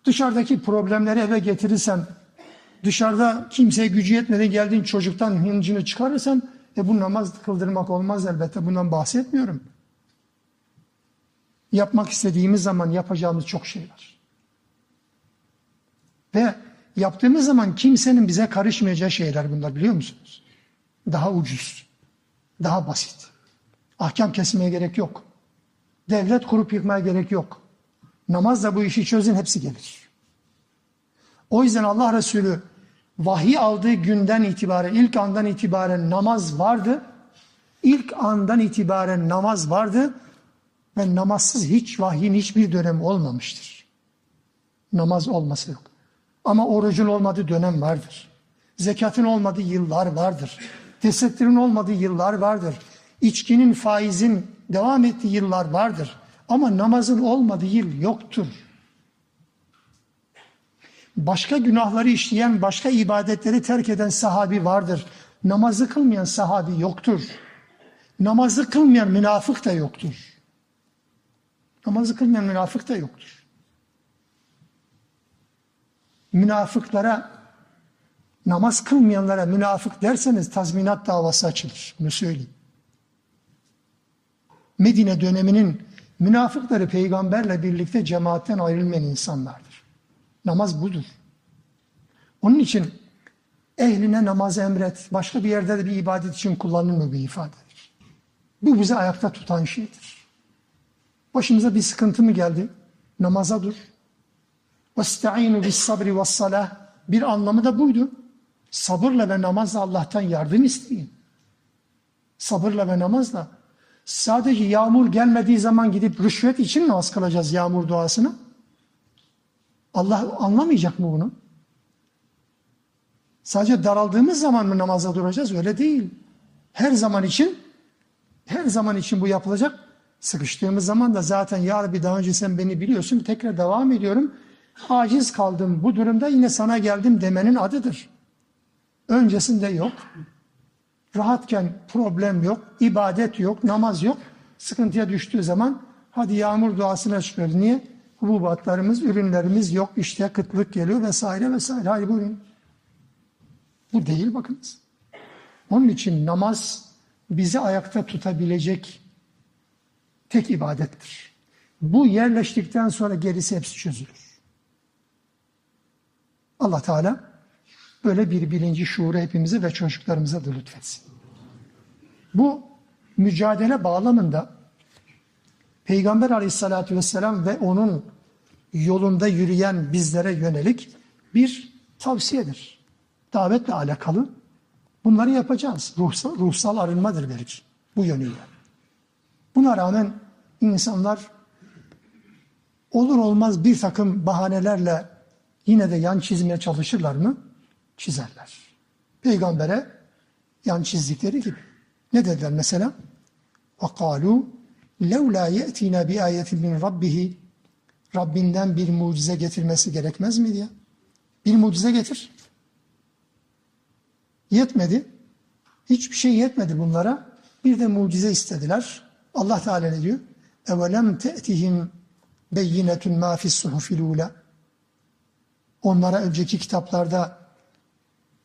[SPEAKER 1] Dışarıdaki problemleri eve getirirsen, dışarıda kimseye gücü yetmeden geldiğin çocuktan hıncını çıkarırsan, e bu namaz kıldırmak olmaz elbette. Bundan bahsetmiyorum. Yapmak istediğimiz zaman yapacağımız çok şey var. Ve yaptığımız zaman kimsenin bize karışmayacağı şeyler bunlar biliyor musunuz? Daha ucuz, daha basit. Ahkam kesmeye gerek yok. Devlet kurup yıkmaya gerek yok. Namazla bu işi çözün hepsi gelir. O yüzden Allah Resulü vahiy aldığı günden itibaren, ilk andan itibaren namaz vardı. İlk andan itibaren namaz vardı ve namazsız hiç vahyin hiçbir dönem olmamıştır. Namaz olması yok. Ama orucun olmadığı dönem vardır. Zekatın olmadığı yıllar vardır. Tesettürün olmadığı yıllar vardır. İçkinin, faizin devam ettiği yıllar vardır. Ama namazın olmadığı yıl yoktur. Başka günahları işleyen, başka ibadetleri terk eden sahabi vardır. Namazı kılmayan sahabi yoktur. Namazı kılmayan münafık da yoktur. Namazı kılmayan münafık da yoktur. Münafıklara, namaz kılmayanlara münafık derseniz tazminat davası açılır. Bunu söyleyeyim. Medine döneminin münafıkları peygamberle birlikte cemaatten ayrılmayan insanlardır. Namaz budur. Onun için ehline namaz emret, başka bir yerde de bir ibadet için kullanılmıyor bir ifadedir. Bu bizi ayakta tutan şeydir. Başımıza bir sıkıntı mı geldi? Namaza dur. وَاسْتَعِينُ بِالصَّبْرِ وَالصَّلَاةِ Bir anlamı da buydu. Sabırla ve namazla Allah'tan yardım isteyin. Sabırla ve namazla. Sadece yağmur gelmediği zaman gidip rüşvet için namaz kılacağız yağmur duasını? Allah anlamayacak mı bunu? Sadece daraldığımız zaman mı namaza duracağız? Öyle değil. Her zaman için her zaman için bu yapılacak. Sıkıştığımız zaman da zaten ya Rabbi daha önce sen beni biliyorsun tekrar devam ediyorum. Aciz kaldım bu durumda yine sana geldim demenin adıdır. Öncesinde yok. Rahatken problem yok, ibadet yok, namaz yok. Sıkıntıya düştüğü zaman hadi yağmur duasına çıkıyoruz. Niye? Hububatlarımız, ürünlerimiz yok, işte kıtlık geliyor vesaire vesaire. Hayır buyurun. Bu değil bakınız. Onun için namaz bizi ayakta tutabilecek tek ibadettir. Bu yerleştikten sonra gerisi hepsi çözülür. Allah Teala böyle bir bilinci şuuru hepimize ve çocuklarımıza da lütfetsin. Bu mücadele bağlamında Peygamber aleyhissalatü vesselam ve onun yolunda yürüyen bizlere yönelik bir tavsiyedir. Davetle alakalı bunları yapacağız. Ruhsal, ruhsal arınmadır belki bu yönüyle. Buna rağmen insanlar olur olmaz bir takım bahanelerle yine de yan çizmeye çalışırlar mı? Çizerler. Peygambere yan çizdikleri gibi. Ne dediler mesela? وَقَالُوا لَوْ لَا يَأْتِينَا بِآيَةٍ مِنْ رَبِّهِ Rabbinden bir mucize getirmesi gerekmez mi diye. Bir mucize getir. Yetmedi. Hiçbir şey yetmedi bunlara. Bir de mucize istediler. Allah Teala ne diyor? اَوَلَمْ تَأْتِهِمْ بَيِّنَةٌ مَا فِي الصُّحُفِ الْعُولَى Onlara önceki kitaplarda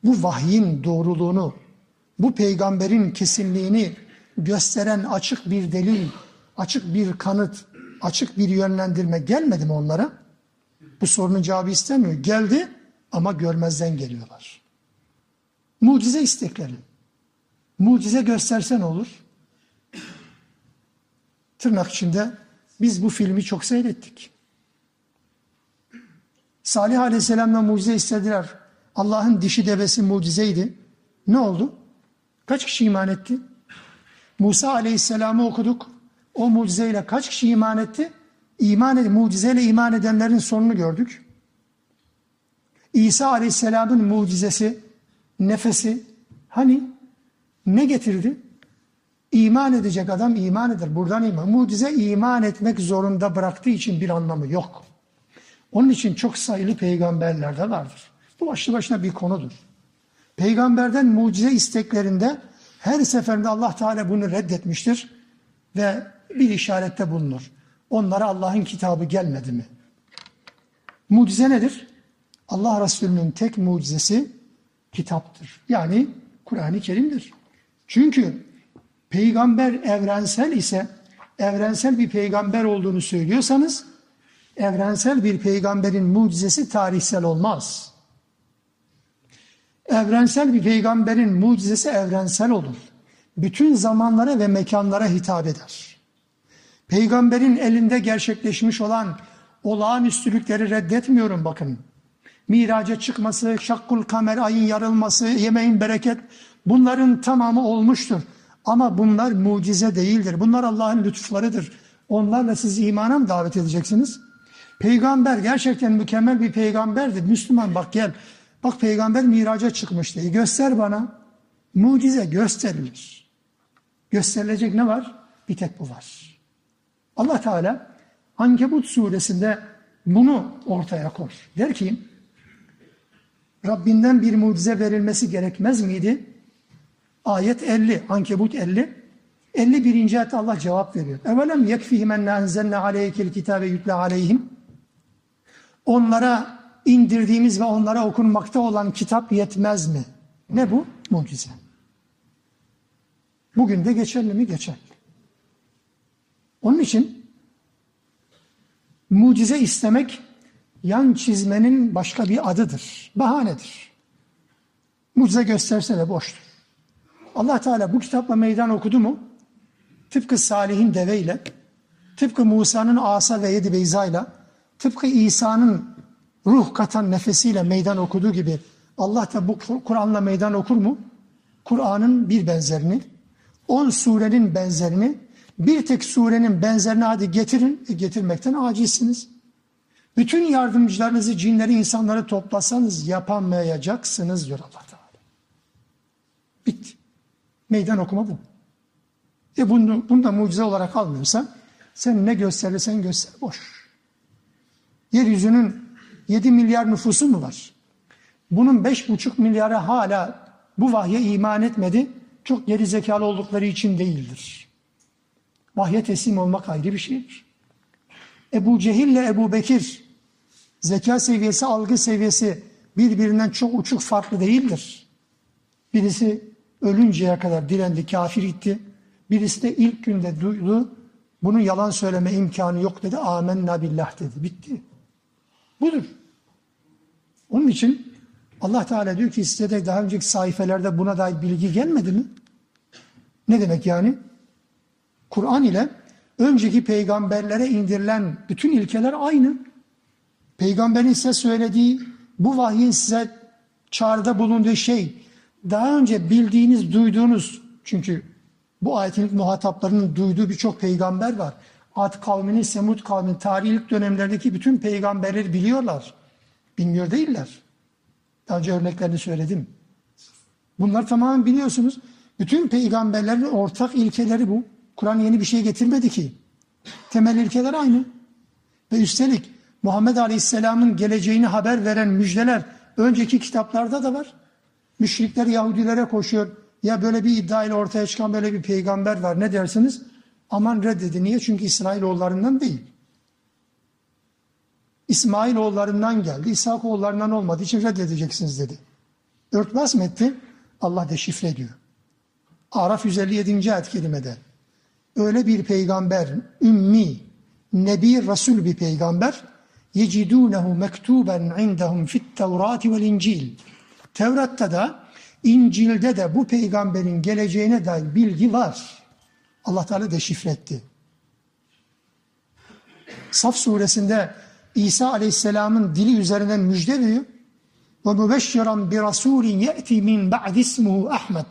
[SPEAKER 1] bu vahyin doğruluğunu, bu peygamberin kesinliğini gösteren açık bir delil, açık bir kanıt, açık bir yönlendirme gelmedi mi onlara? Bu sorunun cevabı istemiyor. Geldi ama görmezden geliyorlar. Mucize istekleri. Mucize göstersen olur. Tırnak içinde biz bu filmi çok seyrettik. Salih Aleyhisselam'dan mucize istediler. Allah'ın dişi devesi mucizeydi. Ne oldu? Kaç kişi iman etti? Musa Aleyhisselam'ı okuduk. O mucizeyle kaç kişi iman etti? İman ed mucizeyle iman edenlerin sonunu gördük. İsa Aleyhisselam'ın mucizesi, nefesi hani ne getirdi? İman edecek adam iman eder. Buradan iman. Mucize iman etmek zorunda bıraktığı için bir anlamı yok. Onun için çok sayılı peygamberler de vardır. Başlı başına bir konudur. Peygamberden mucize isteklerinde her seferinde Allah Teala bunu reddetmiştir ve bir işarette bulunur. Onlara Allah'ın kitabı gelmedi mi? Mucize nedir? Allah Resulü'nün tek mucizesi kitaptır. Yani Kur'an-ı Kerim'dir. Çünkü peygamber evrensel ise evrensel bir peygamber olduğunu söylüyorsanız evrensel bir peygamberin mucizesi tarihsel olmaz. Evrensel bir peygamberin mucizesi evrensel olur. Bütün zamanlara ve mekanlara hitap eder. Peygamberin elinde gerçekleşmiş olan olağanüstülükleri reddetmiyorum bakın. Miraca çıkması, şakkul kamer, ayın yarılması, yemeğin bereket bunların tamamı olmuştur. Ama bunlar mucize değildir. Bunlar Allah'ın lütuflarıdır. Onlarla siz imana mı davet edeceksiniz? Peygamber gerçekten mükemmel bir peygamberdir. Müslüman bak gel. Bak peygamber miraca çıkmıştı. E göster bana. Mucize gösterilir. Gösterilecek ne var? Bir tek bu var. Allah Teala Ankebut suresinde bunu ortaya koy. Der ki Rabbinden bir mucize verilmesi gerekmez miydi? Ayet 50, Ankebut 50. 51. ayet Allah cevap veriyor. Evelem yekfihim enne enzelne aleykel kitabe yütle aleyhim. Onlara indirdiğimiz ve onlara okunmakta olan kitap yetmez mi? Ne bu? Mucize. Bugün de geçerli mi? Geçerli. Onun için mucize istemek yan çizmenin başka bir adıdır. Bahanedir. Mucize gösterse de boştur. Allah Teala bu kitapla meydan okudu mu? Tıpkı Salih'in deveyle, tıpkı Musa'nın asa ve yedi beyzayla, tıpkı İsa'nın ruh katan nefesiyle meydan okuduğu gibi Allah da bu Kur'an'la meydan okur mu? Kur'an'ın bir benzerini, on surenin benzerini, bir tek surenin benzerini hadi getirin, e getirmekten acizsiniz. Bütün yardımcılarınızı, cinleri, insanları toplasanız yapamayacaksınız diyor Allah Teala. Bitti. Meydan okuma bu. E bunu, bunu da mucize olarak almıyorsan sen ne gösterirsen göster boş. Yeryüzünün 7 milyar nüfusu mu var? Bunun 5,5 milyarı hala bu vahye iman etmedi. Çok geri zekalı oldukları için değildir. Vahye teslim olmak ayrı bir şeydir. Ebu Cehil ile Ebu Bekir zeka seviyesi, algı seviyesi birbirinden çok uçuk farklı değildir. Birisi ölünceye kadar direndi, kafir gitti. Birisi de ilk günde duydu, bunun yalan söyleme imkanı yok dedi. Amenna billah dedi. Bitti. Budur. Onun için Allah Teala diyor ki size de daha önceki sayfelerde buna dair bilgi gelmedi mi? Ne demek yani? Kur'an ile önceki peygamberlere indirilen bütün ilkeler aynı. Peygamberin size söylediği bu vahyin size çağrıda bulunduğu şey daha önce bildiğiniz, duyduğunuz çünkü bu ayetin muhataplarının duyduğu birçok peygamber var. Ad kavminin, Semud kavminin tarihlik dönemlerdeki bütün peygamberleri biliyorlar. Bilmiyor değiller. Daha önce örneklerini söyledim. Bunlar tamamen biliyorsunuz. Bütün peygamberlerin ortak ilkeleri bu. Kur'an yeni bir şey getirmedi ki. Temel ilkeler aynı. Ve üstelik Muhammed Aleyhisselam'ın geleceğini haber veren müjdeler önceki kitaplarda da var. Müşrikler Yahudilere koşuyor. Ya böyle bir iddia ile ortaya çıkan böyle bir peygamber var ne dersiniz? Aman reddedin. Niye? Çünkü İsrailoğullarından değil. İsmailoğullarından geldi. İshak olmadığı için reddedeceksiniz dedi. Örtbas metni Allah deşifre ediyor. Araf 157. ayet kelimede. Öyle bir peygamber, ümmi, nebi, rasul bir peygamber yecidûnehu mektuben indahum fit tevrati vel incil. Tevrat'ta da İncil'de de bu peygamberin geleceğine dair bilgi var. Allah Teala deşifre etti. Saf suresinde İsa Aleyhisselam'ın dili üzerinden müjde veriyor. Ve mübeşşiran bir rasulin ye'ti min ba'd ismuhu Ahmet.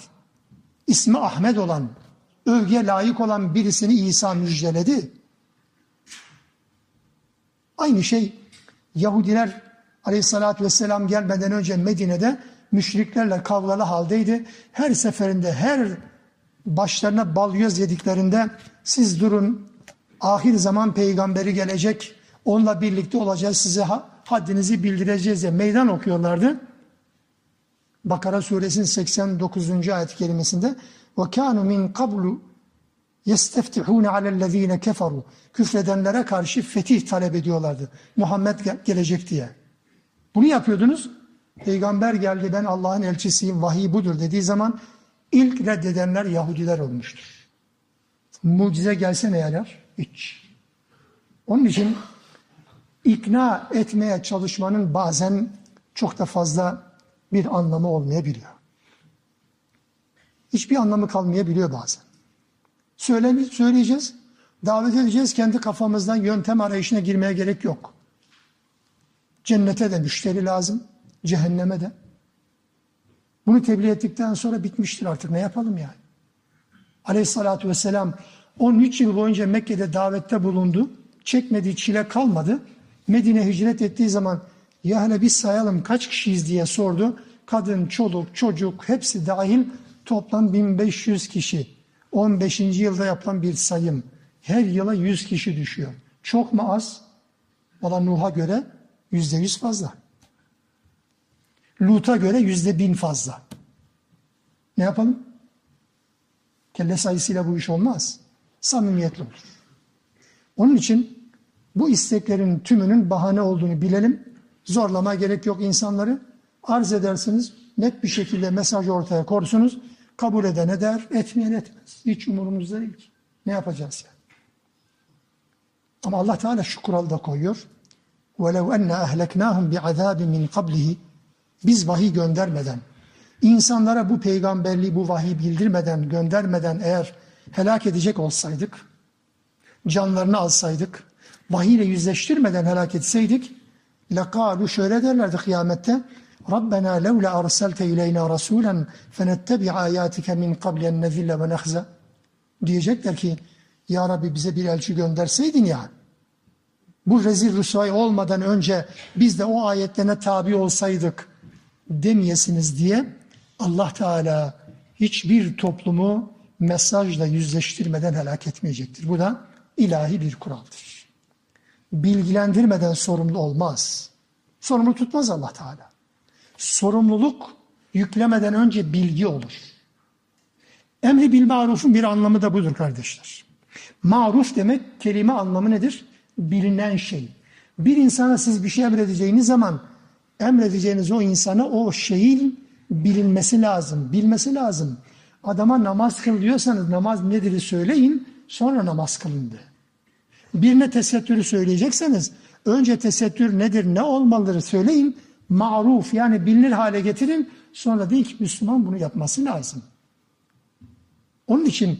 [SPEAKER 1] İsmi Ahmet olan, övgüye layık olan birisini İsa müjdeledi. Aynı şey Yahudiler aleyhissalatü vesselam gelmeden önce Medine'de müşriklerle kavgalı haldeydi. Her seferinde her başlarına balyoz yediklerinde siz durun ahir zaman peygamberi gelecek onunla birlikte olacağız size haddinizi bildireceğiz diye meydan okuyorlardı. Bakara suresinin 89. ayet kelimesinde ve kanu min kablu yesteftihune alellezine keferu küfredenlere karşı fetih talep ediyorlardı. Muhammed gelecek diye. Bunu yapıyordunuz. Peygamber geldi ben Allah'ın elçisiyim vahiy budur dediği zaman ilk reddedenler Yahudiler olmuştur. Mucize gelse ne yarar? Hiç. Onun için ikna etmeye çalışmanın bazen çok da fazla bir anlamı olmayabiliyor. Hiçbir anlamı kalmayabiliyor bazen. Söyle, söyleyeceğiz, davet edeceğiz, kendi kafamızdan yöntem arayışına girmeye gerek yok. Cennete de müşteri lazım, cehenneme de. Bunu tebliğ ettikten sonra bitmiştir artık ne yapalım yani. Aleyhissalatü vesselam 13 yıl boyunca Mekke'de davette bulundu. Çekmediği çile kalmadı. Medine hicret ettiği zaman ya hele biz sayalım kaç kişiyiz diye sordu. Kadın, çoluk, çocuk hepsi dahil toplam 1500 kişi. 15. yılda yapılan bir sayım. Her yıla 100 kişi düşüyor. Çok mu az? Valla Nuh'a göre %100 fazla. Lut'a göre yüzde bin fazla. Ne yapalım? Kelle sayısıyla bu iş olmaz. Samimiyetli olur. Onun için bu isteklerin tümünün bahane olduğunu bilelim. Zorlama gerek yok insanları. Arz edersiniz, net bir şekilde mesaj ortaya korsunuz. Kabul eden eder, etmeyen etmez. Hiç umurumuzda değil ki. Ne yapacağız yani? Ama Allah Teala şu kuralı da koyuyor. وَلَوْ أَنَّ أَهْلَكْنَاهُمْ بِعَذَابٍ مِنْ قَبْلِهِ biz vahiy göndermeden, insanlara bu peygamberliği, bu vahiy bildirmeden, göndermeden eğer helak edecek olsaydık, canlarını alsaydık, vahiyle yüzleştirmeden helak etseydik, lekalu şöyle derlerdi kıyamette, Rabbena levle arselte ileyna rasulen fenettebi ayatike min kablen nezille ve nehze. Diyecekler ki, Ya Rabbi bize bir elçi gönderseydin ya, bu rezil rüsvay olmadan önce biz de o ayetlerine tabi olsaydık, demeyesiniz diye Allah Teala hiçbir toplumu mesajla yüzleştirmeden helak etmeyecektir. Bu da ilahi bir kuraldır. Bilgilendirmeden sorumlu olmaz. Sorumlu tutmaz Allah Teala. Sorumluluk yüklemeden önce bilgi olur. Emri bil marufun bir anlamı da budur kardeşler. Maruf demek kelime anlamı nedir? Bilinen şey. Bir insana siz bir şey emredeceğiniz zaman emredeceğiniz o insana o şeyin bilinmesi lazım, bilmesi lazım. Adama namaz kıl diyorsanız namaz nedir söyleyin, sonra namaz kılın de. Birine tesettürü söyleyecekseniz önce tesettür nedir, ne olmalıdır söyleyin, maruf yani bilinir hale getirin. Sonra deyin ki Müslüman bunu yapması lazım. Onun için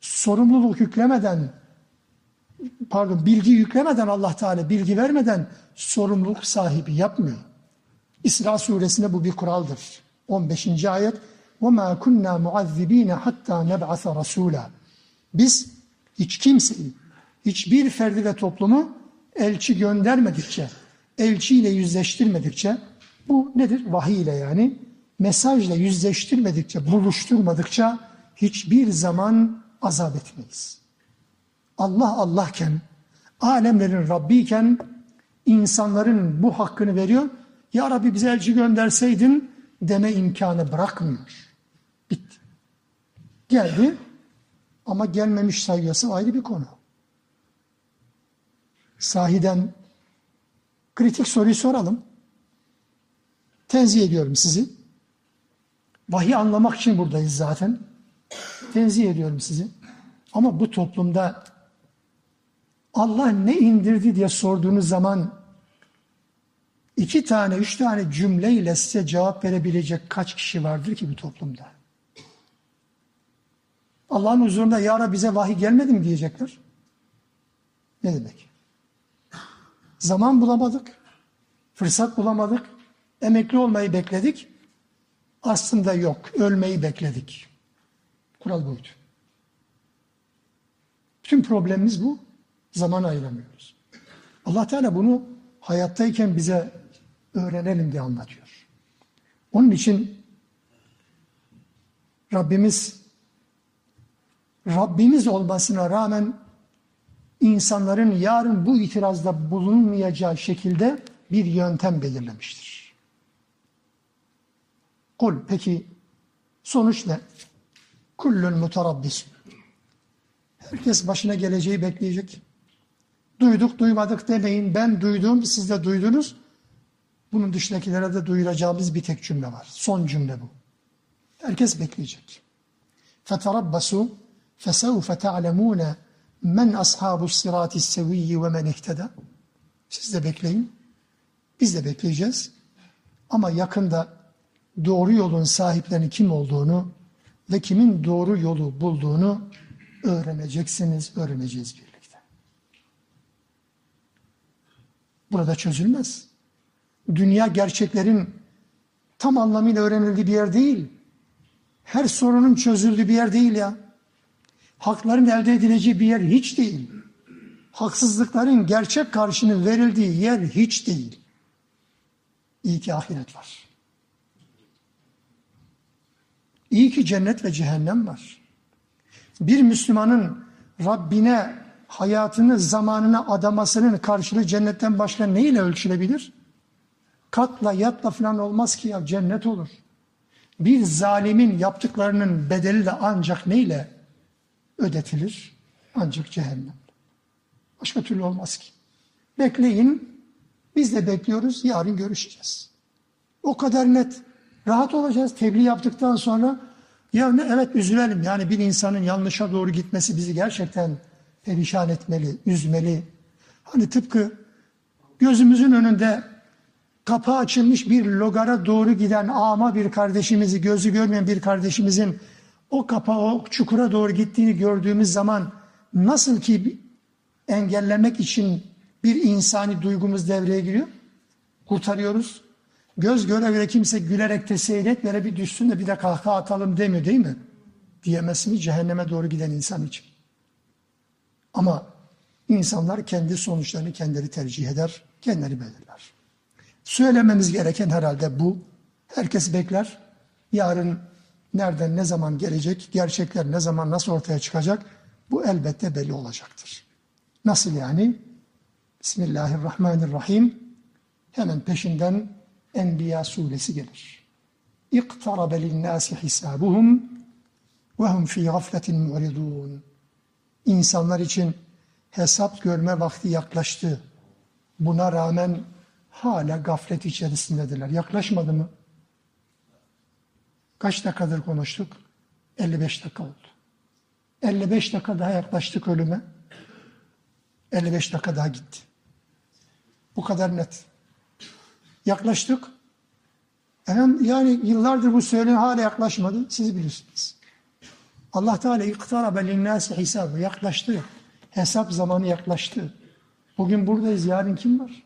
[SPEAKER 1] sorumluluk yüklemeden pardon bilgi yüklemeden Allah Teala bilgi vermeden sorumluluk sahibi yapmıyor. İsra suresinde bu bir kuraldır. 15. ayet وَمَا كُنَّا مُعَذِّب۪ينَ hatta نَبْعَثَ رَسُولًا Biz hiç kimseyi, hiçbir ferdi ve toplumu elçi göndermedikçe, elçiyle yüzleştirmedikçe, bu nedir? Vahiy ile yani, mesajla yüzleştirmedikçe, buluşturmadıkça hiçbir zaman azap etmeyiz. Allah Allahken, alemlerin Rabbiyken insanların bu hakkını veriyor. Ya Rabbi bize elçi gönderseydin deme imkanı bırakmıyor. Bitti. Geldi ama gelmemiş sayıyorsa ayrı bir konu. Sahiden kritik soruyu soralım. Tenzih ediyorum sizi. Vahiy anlamak için buradayız zaten. Tenzih ediyorum sizi. Ama bu toplumda Allah ne indirdi diye sorduğunuz zaman iki tane, üç tane cümleyle size cevap verebilecek kaç kişi vardır ki bu toplumda? Allah'ın huzurunda ya bize vahiy gelmedi mi diyecekler. Ne demek? Zaman bulamadık, fırsat bulamadık, emekli olmayı bekledik. Aslında yok, ölmeyi bekledik. Kural buydu. Bütün problemimiz bu. Zaman ayıramıyoruz. Allah Teala bunu hayattayken bize öğrenelim diye anlatıyor. Onun için Rabbimiz Rabbimiz olmasına rağmen insanların yarın bu itirazda bulunmayacağı şekilde bir yöntem belirlemiştir. Kul peki sonuç ne? Kullun mutarabbis. Herkes başına geleceği bekleyecek. Duyduk duymadık demeyin. Ben duydum siz de duydunuz. Bunun dışındakilere de duyuracağımız bir tek cümle var. Son cümle bu. Herkes bekleyecek. فَتَرَبَّسُوا فَسَوْفَ تَعْلَمُونَ men ashabu sirati seviyyi ve men ihteda. Siz de bekleyin. Biz de bekleyeceğiz. Ama yakında doğru yolun sahiplerinin kim olduğunu ve kimin doğru yolu bulduğunu öğreneceksiniz, öğreneceğiz birlikte. Burada çözülmez. Dünya gerçeklerin tam anlamıyla öğrenildiği bir yer değil. Her sorunun çözüldüğü bir yer değil ya. Hakların elde edileceği bir yer hiç değil. Haksızlıkların gerçek karşının verildiği yer hiç değil. İyi ki ahiret var. İyi ki cennet ve cehennem var. Bir Müslümanın Rabbine hayatını, zamanına adamasının karşılığı cennetten başka neyle ölçülebilir? Katla, yatla falan olmaz ki ya cennet olur. Bir zalimin yaptıklarının bedeli de ancak neyle ödetilir? Ancak cehennem. Başka türlü olmaz ki. Bekleyin, biz de bekliyoruz, yarın görüşeceğiz. O kadar net. Rahat olacağız tebliğ yaptıktan sonra ya ne, evet üzülelim. Yani bir insanın yanlışa doğru gitmesi bizi gerçekten perişan etmeli, üzmeli. Hani tıpkı gözümüzün önünde kapağı açılmış bir logara doğru giden ama bir kardeşimizi, gözü görmeyen bir kardeşimizin o kapağı, o çukura doğru gittiğini gördüğümüz zaman nasıl ki engellemek için bir insani duygumuz devreye giriyor? Kurtarıyoruz. Göz göre göre kimse gülerek de seyret bir düşsün de bir de kahkaha atalım demiyor değil mi? Diyemezsiniz cehenneme doğru giden insan için. Ama insanlar kendi sonuçlarını kendileri tercih eder, kendileri belirler. Söylememiz gereken herhalde bu. Herkes bekler. Yarın nereden ne zaman gelecek, gerçekler ne zaman nasıl ortaya çıkacak bu elbette belli olacaktır. Nasıl yani? Bismillahirrahmanirrahim. Hemen peşinden Enbiya suresi gelir. İqtarabe linnâsi hisabuhum ve hum fî gafletin mu'ridûn. İnsanlar için hesap görme vakti yaklaştı. Buna rağmen hala gaflet içerisindedirler. Yaklaşmadı mı? Kaç dakikadır konuştuk? 55 dakika oldu. 55 dakika daha yaklaştık ölüme. 55 dakika daha gitti. Bu kadar net. Yaklaştık. Yani yıllardır bu söylenen hala yaklaşmadı. Siz bilirsiniz. Allah Teala iktarabe linnâsi hesabı yaklaştı. Hesap zamanı yaklaştı. Bugün buradayız. Yarın kim var?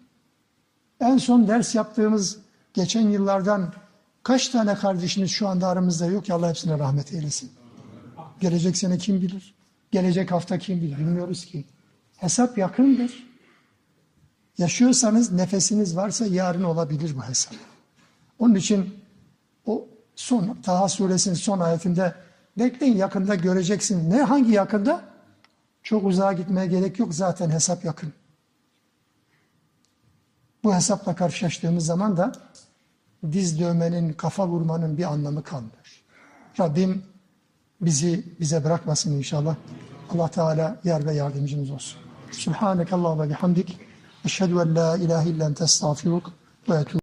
[SPEAKER 1] En son ders yaptığımız geçen yıllardan kaç tane kardeşiniz şu anda aramızda yok ya Allah hepsine rahmet eylesin. Gelecek sene kim bilir? Gelecek hafta kim bilir? Bilmiyoruz ki. Hesap yakındır. Yaşıyorsanız nefesiniz varsa yarın olabilir bu hesap. Onun için o son Taha suresinin son ayetinde bekleyin yakında göreceksin. Ne hangi yakında? Çok uzağa gitmeye gerek yok zaten hesap yakın. Bu hesapla karşılaştığımız zaman da diz dövmenin, kafa vurmanın bir anlamı kalmıyor. Rabbim bizi bize bırakmasın inşallah. Allah Teala yar ve yardımcımız olsun. Subhaneke Allah ve bihamdik. Eşhedü en la ilahe illa ente estağfiruk ve etûbü